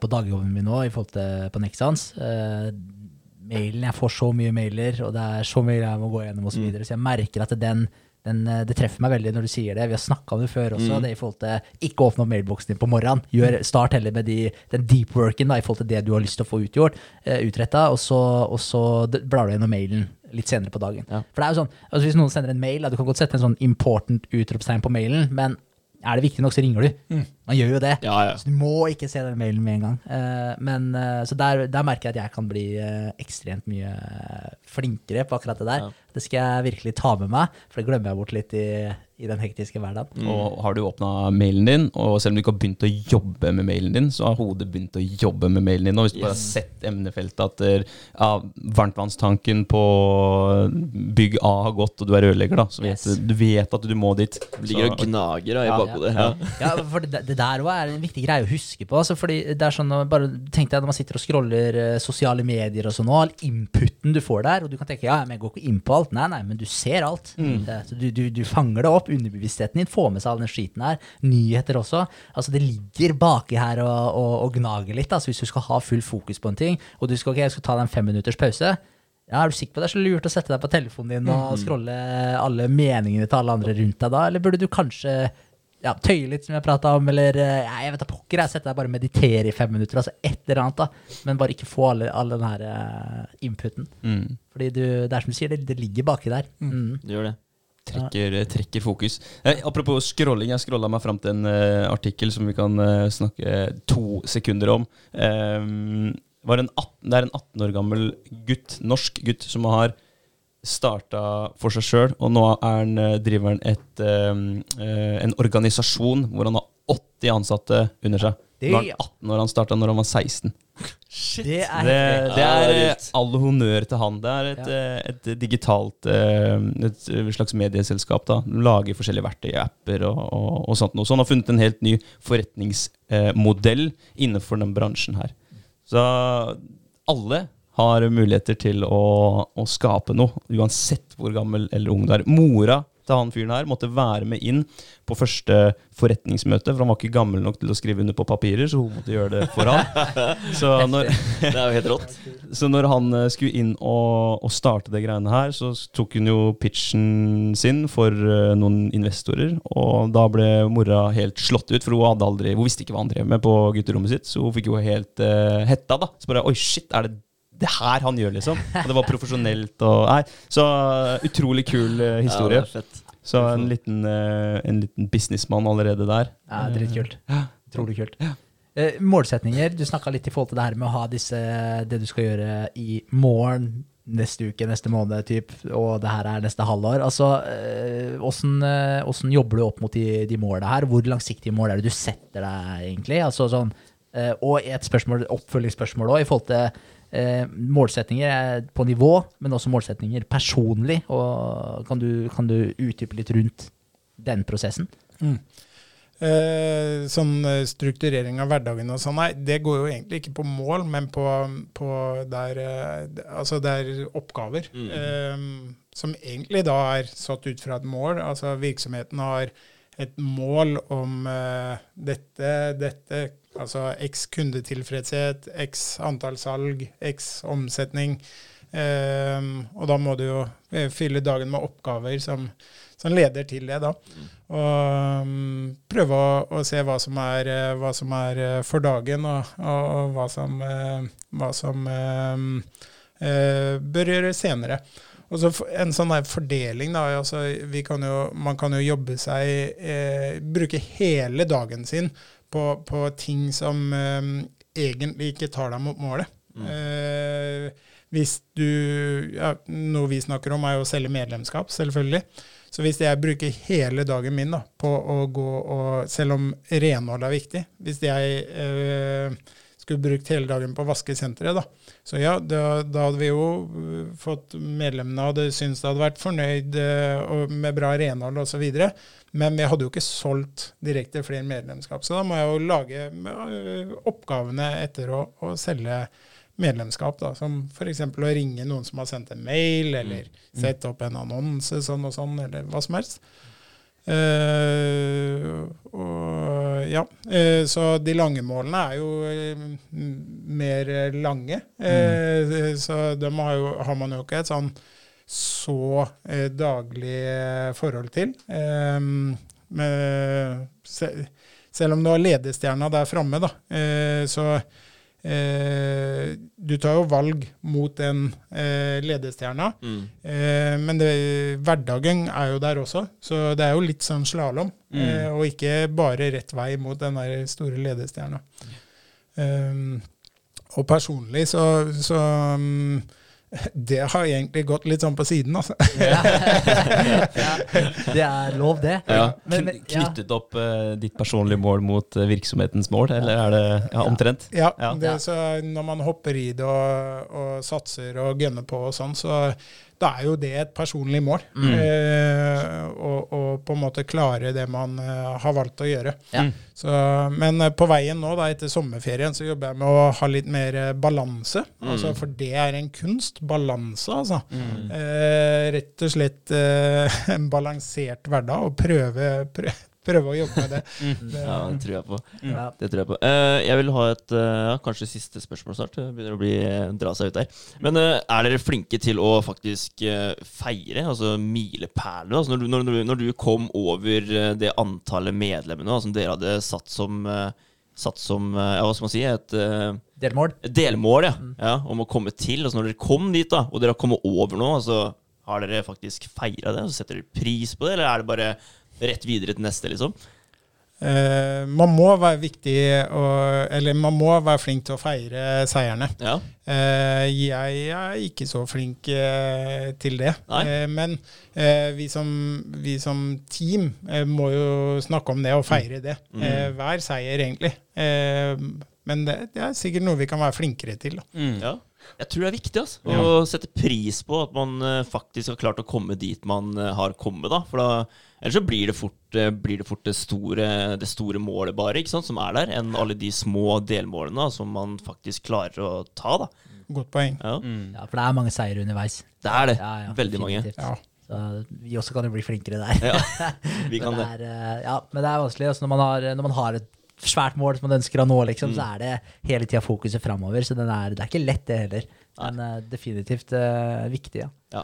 på dagjobben min nå i forhold til på Nexans. Eh, mailen, Jeg får så mye mailer, og det er så mye jeg må gå gjennom osv. Så, videre, så jeg merker at den, den, eh, det treffer meg veldig når du sier det. Vi har snakka om det før også. det i forhold til Ikke åpne opp mailboksen din på morgenen. Gjør, start heller med de, den deep worken da, i forhold til det du har lyst til å få utgjort, uh, utretta, og så, og så blar du gjennom mailen litt senere på dagen. Ja. For det er jo sånn, altså Hvis noen sender en mail, da, du kan godt sette en sånn important utropstegn på mailen, men er det viktig nok, så ringer du. Man gjør jo det. Ja, ja. Så du må ikke se den mailen med en gang. Eh, men, eh, så der, der merker jeg at jeg kan bli eh, ekstremt mye flinkere på akkurat det der. Ja. Det skal jeg virkelig ta med meg, for det glemmer jeg bort litt i, i den hektiske hverdagen. Og har du åpna mailen din, og selv om du ikke har begynt å jobbe med mailen din, så har hodet begynt å jobbe med mailen din. Og hvis du bare har sett emnefeltet at der, ja, varmtvannstanken på bygg A har gått, og du er rørlegger, da, så vet Yes. du, du vet at du må dit. Du ligger og gnager da, i Ja. bakhodet. Ja. Ja, for det, det der også er en viktig greie å huske på. Altså, fordi det er sånn, bare Tenk deg når man sitter og scroller eh, sosiale medier og sånn, og all inputen du får der, og du kan tenke ja, men jeg går ikke inn på alt. Nei, nei, men du ser alt. Mm. så du, du, du fanger det opp. Underbevisstheten din får med seg all den skiten her. Nyheter også. Altså, det ligger baki her og, og, og gnager litt. Altså, hvis du skal ha full fokus på en ting, og du skal, okay, jeg skal ta deg en fem minutters pause. Ja, Er du sikker på det? Er så lurt å sette deg på telefonen din og scrolle alle meningene til alle andre rundt deg da? Eller burde du kanskje ja, tøye litt, som jeg prata om, eller eh, ja, jeg vet da pokker, jeg setter deg bare og meditere i fem minutter, altså et eller annet, da. Men bare ikke få all, all den her eh, inputen. Mm. Fordi du, det er som du sier, det, det ligger baki der. Mm. Du gjør det. Trekker, trekker fokus. Eh, apropos scrolling, jeg scrolla meg fram til en uh, artikkel som vi kan uh, snakke to sekunder om. Um, var en 18, det er en 18 år gammel gutt, norsk gutt, som har starta for seg sjøl, og nå er han, eh, driver han eh, eh, en organisasjon hvor han har 80 ansatte under seg. Det- er han 18 år, han starta når han var 16. Det er Det, det er det eh, all honnør til han. Det er et, ja. et digitalt eh, Et slags medieselskap. da Lager forskjellige verktøy, apper og, og, og sånt noe. Så han har funnet en helt ny forretningsmodell innenfor den bransjen her. Så alle har muligheter til å, å skape noe, uansett hvor gammel eller ung du er. Mora til han fyren her måtte være med inn på første forretningsmøte, for han var ikke gammel nok til å skrive under på papirer, så hun måtte gjøre det for han. Så når, Det er jo helt rått. så når han eh, skulle inn og, og starte det greiene her, så tok hun jo pitchen sin for eh, noen investorer. Og da ble mora helt slått ut, for hun, hadde aldri, hun visste ikke hva han drev med på gutterommet sitt. Så hun fikk jo helt uh, hetta, da. Så bare Oi, shit, er det det her han gjør, liksom? Og det var profesjonelt og Nei. Så eh, utrolig kul uh, historie. Ja, så en liten, uh, en liten businessmann allerede der. Ja, dritkult. Utrolig kult. Uh, målsetninger. Du snakka litt i forhold til det her med å ha disse, det du skal gjøre i morgen, neste uke, neste måned, typ, og det her er neste halvår. Altså, eh, åssen eh, åssen jobber du opp mot de, de målene her? Hvor langsiktige mål er det du setter deg, egentlig? Altså, sånn, eh, og et spørsmål, oppfølgingsspørsmål òg, i forhold til eh, målsetninger er på nivå, men også målsetninger personlig. Og kan du, kan du utdype litt rundt den prosessen? Eh, sånn eh, strukturering av hverdagen og sånn, nei, det går jo egentlig ikke på mål, men på, på der, eh, altså det er oppgaver. Mm. eh, som egentlig da er satt ut fra et mål. Altså virksomheten har et mål om eh, dette, dette, altså x kundetilfredshet, x antall salg, x omsetning. Um, og da må du jo eh, fylle dagen med oppgaver som, som leder til det, da. Og um, prøve å, å se hva som er, eh, hva som er eh, for dagen, og, og, og hva som, hva som eh, uh, bør gjøres senere. Og så en sånn der fordeling, da. Altså, kan jo, man kan jo jobbe seg eh, Bruke hele dagen sin på, på ting som eh, egentlig ikke tar deg mot målet. Eh, hvis du ja, Noe vi snakker om, er jo å selge medlemskap, selvfølgelig. Så hvis jeg bruker hele dagen min da, på å gå og Selv om renhold er viktig Hvis jeg eh, skulle brukt hele dagen på å vaske senteret, da. Så ja, da, da hadde vi jo uh, fått medlemmene hadde syntes det hadde vært fornøyd uh, og med bra renhold osv. Men vi hadde jo ikke solgt direkte flere medlemskap. Så da må jeg jo lage uh, oppgavene etter å, å selge medlemskap, da, som f.eks. å ringe noen som har sendt en mail, eller sette opp en annonse sånn og sånn, eller hva som helst. Eh, og ja, eh, så de lange målene er jo eh, mer lange. Eh, Så dem har, jo, har man jo ikke et sånn så daglig forhold til. Med, se, selv om du har ledestjerna der framme, da, eh, så eh, Du tar jo valg mot den eh, ledestjerna. Mm. Eh, men det, hverdagen er jo der også, så det er jo litt sånn slalåm. Eh, og ikke bare rett vei mot den der store ledestjerna. Um, og personlig så, så um, Det har egentlig gått litt sånn på siden, altså. Ja. ja, det er lov, det. Ja. Men, men, ja. Knyttet opp uh, ditt personlige mål mot eh, virksomhetens mål, eller er det ja, omtrent? Ja, Ja. Det, så når man hopper i det og, og satser og gønner på og sånn, så da er jo det et personlig mål. Eh, og, og på en måte klare det man eh, har valgt å gjøre. Ja. Så, men eh, på veien nå, da, etter sommerferien, så jobber jeg med å ha litt mer balanse. balanse. Altså, for det er en kunst. Balanse, altså. Eh, rett og slett eh, en balansert hverdag, og prøve, prøve, prøve å jobbe med det. det Ja, det tror jeg på. Ja. Det tror jeg på. Uh, jeg vil ha et uh, kanskje siste spørsmål snart. Det begynner å bli, dra seg ut der. Men uh, er dere flinke til å faktisk eh, feire, altså milepælene? Altså når, du- når, når, du- når du kom over eh, det antallet medlemmene som dere hadde satt som, eh, satt som eh, ja, hva skal man si, et eh, Delmål. et delmål ja, ja, om å komme til. Altså når dere kom dit, da, og dere har kommet over nå, altså, har dere faktisk feira det? Altså, setter dere pris på det, eller er det bare rett videre til neste, liksom? Uh, man må være viktig og, Eller man må være flink til å feire seierne. Ja. Uh, jeg er ikke så flink uh, til det. Men vi, som, vi som team må jo snakke om det og feire det. Mm. Hver seier, egentlig. Men det, det er sikkert noe vi kan være flinkere til. Da. Ja. Jeg tror det er viktig altså, å sette pris på at man eh, faktisk har klart å komme dit man eh, har kommet. da, for da Ellers så blir det fort, eh, blir det, fort det, store, det store målet bare, ikke sant, som er der, enn alle de små delmålene da, som man faktisk klarer å ta. da. Godt poeng. Ja, Ja, for det er mange seire underveis. Det er det. Ja, ja, Veldig mange. definitivt. Ja. Så vi også kan jo bli flinkere der. Ja, vi kan men, det. er, ja, men det er vanskelig. Altså når, man har, når man har et svært mål som man ønsker å nå, liksom, så er det hele tida fokuset framover. Så den er, det er ikke lett, det heller. Men eh, definitivt uh, viktig, ja. Ja.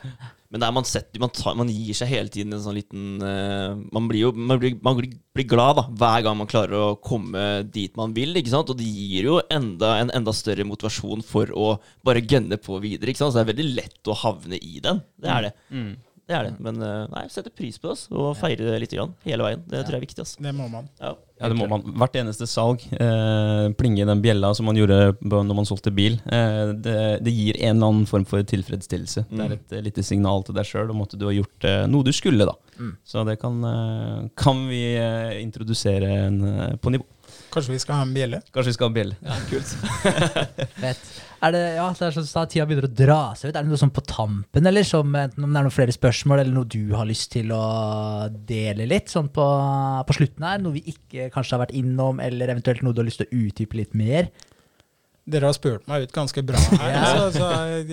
Men det er man, setter, man, tar, man gir seg hele tiden en sånn liten uh, Man blir jo man blir, man blir, glad da, hver gang man klarer å komme dit man vil. ikke sant? Og det gir jo enda, en enda større motivasjon for å bare gønne på videre. ikke sant? Så det er veldig lett å havne i den. Det er det. Det er det. Men eh, nei, sette pris på det ass, og feire det litt grann, hele veien. Det tror jeg er viktig. ass. Det må man. Ja, Ja, det må man. Hvert eneste salg. Eh, plinge den bjella som man gjorde når man solgte bil. Eh, det, det gir en eller annen form for tilfredsstillelse. Det er et eh, lite signal til deg sjøl om at du har gjort eh, noe du skulle. da. Så det kan, eh, kan vi eh, introdusere en, på nivå. Kanskje vi skal ha en bjelle? Kanskje vi skal ha en bjelle. Ja, kult. Fett. Er det, ja, det er sånn at tida begynner å dra seg ut. Er det noe sånn på tampen, eller som, enten om det er noen flere spørsmål, eller noe du har lyst til å dele litt sånn på, på slutten her? Noe vi ikke kanskje har vært innom, eller eventuelt noe du har lyst til å utdype litt mer? Dere har spurt meg ut ganske bra her. Ja. så, så jeg,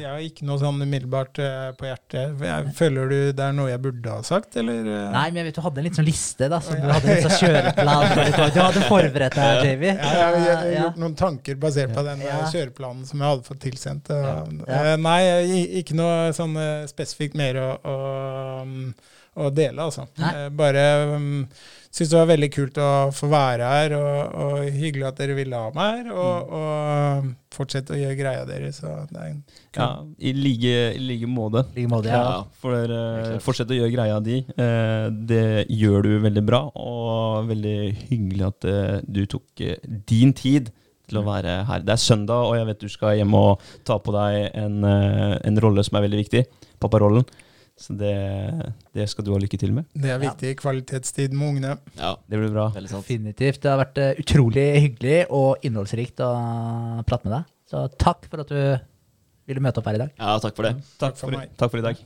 jeg har ikke noe sånn umiddelbart eh, på hjertet. Jeg, føler du det er noe jeg burde ha sagt, eller? eh? Nei, men jeg vet du hadde en litt sånn liste, da. Så du hadde en sånn kjøreplan. Du hadde forberedt deg, Javy. Ja, jeg, har gjort noen tanker basert på den eh, kjøreplanen som jeg hadde fått tilsendt. eh, Nei, ikke noe sånn eh, spesifikt mer å, å, å dele, altså. Nei. Eh, Bare um, syns det var veldig kult å få være her, og, og hyggelig at dere ville ha meg her. Og, og fortsette å gjøre greia deres. Så det er Ja, I like, i like måte. Like måte, ja. Ja. For uh, fortsett å gjøre greia di. Uh, det gjør du veldig bra, og veldig hyggelig at uh, du tok eh, din tid til å være her. Det er søndag, og jeg vet du skal hjem og ta på deg en, en rolle som er veldig viktig. Papparollen. Så det, det skal du ha lykke til med. Det er viktig kvalitetstid med ungene. Ja, Det blir bra. Definitivt. Det har vært eh, utrolig hyggelig og innholdsrikt å prate med deg. Så takk for at du ville møte opp her i dag. Ja, takk for det. Takk for meg. Takk for i dag.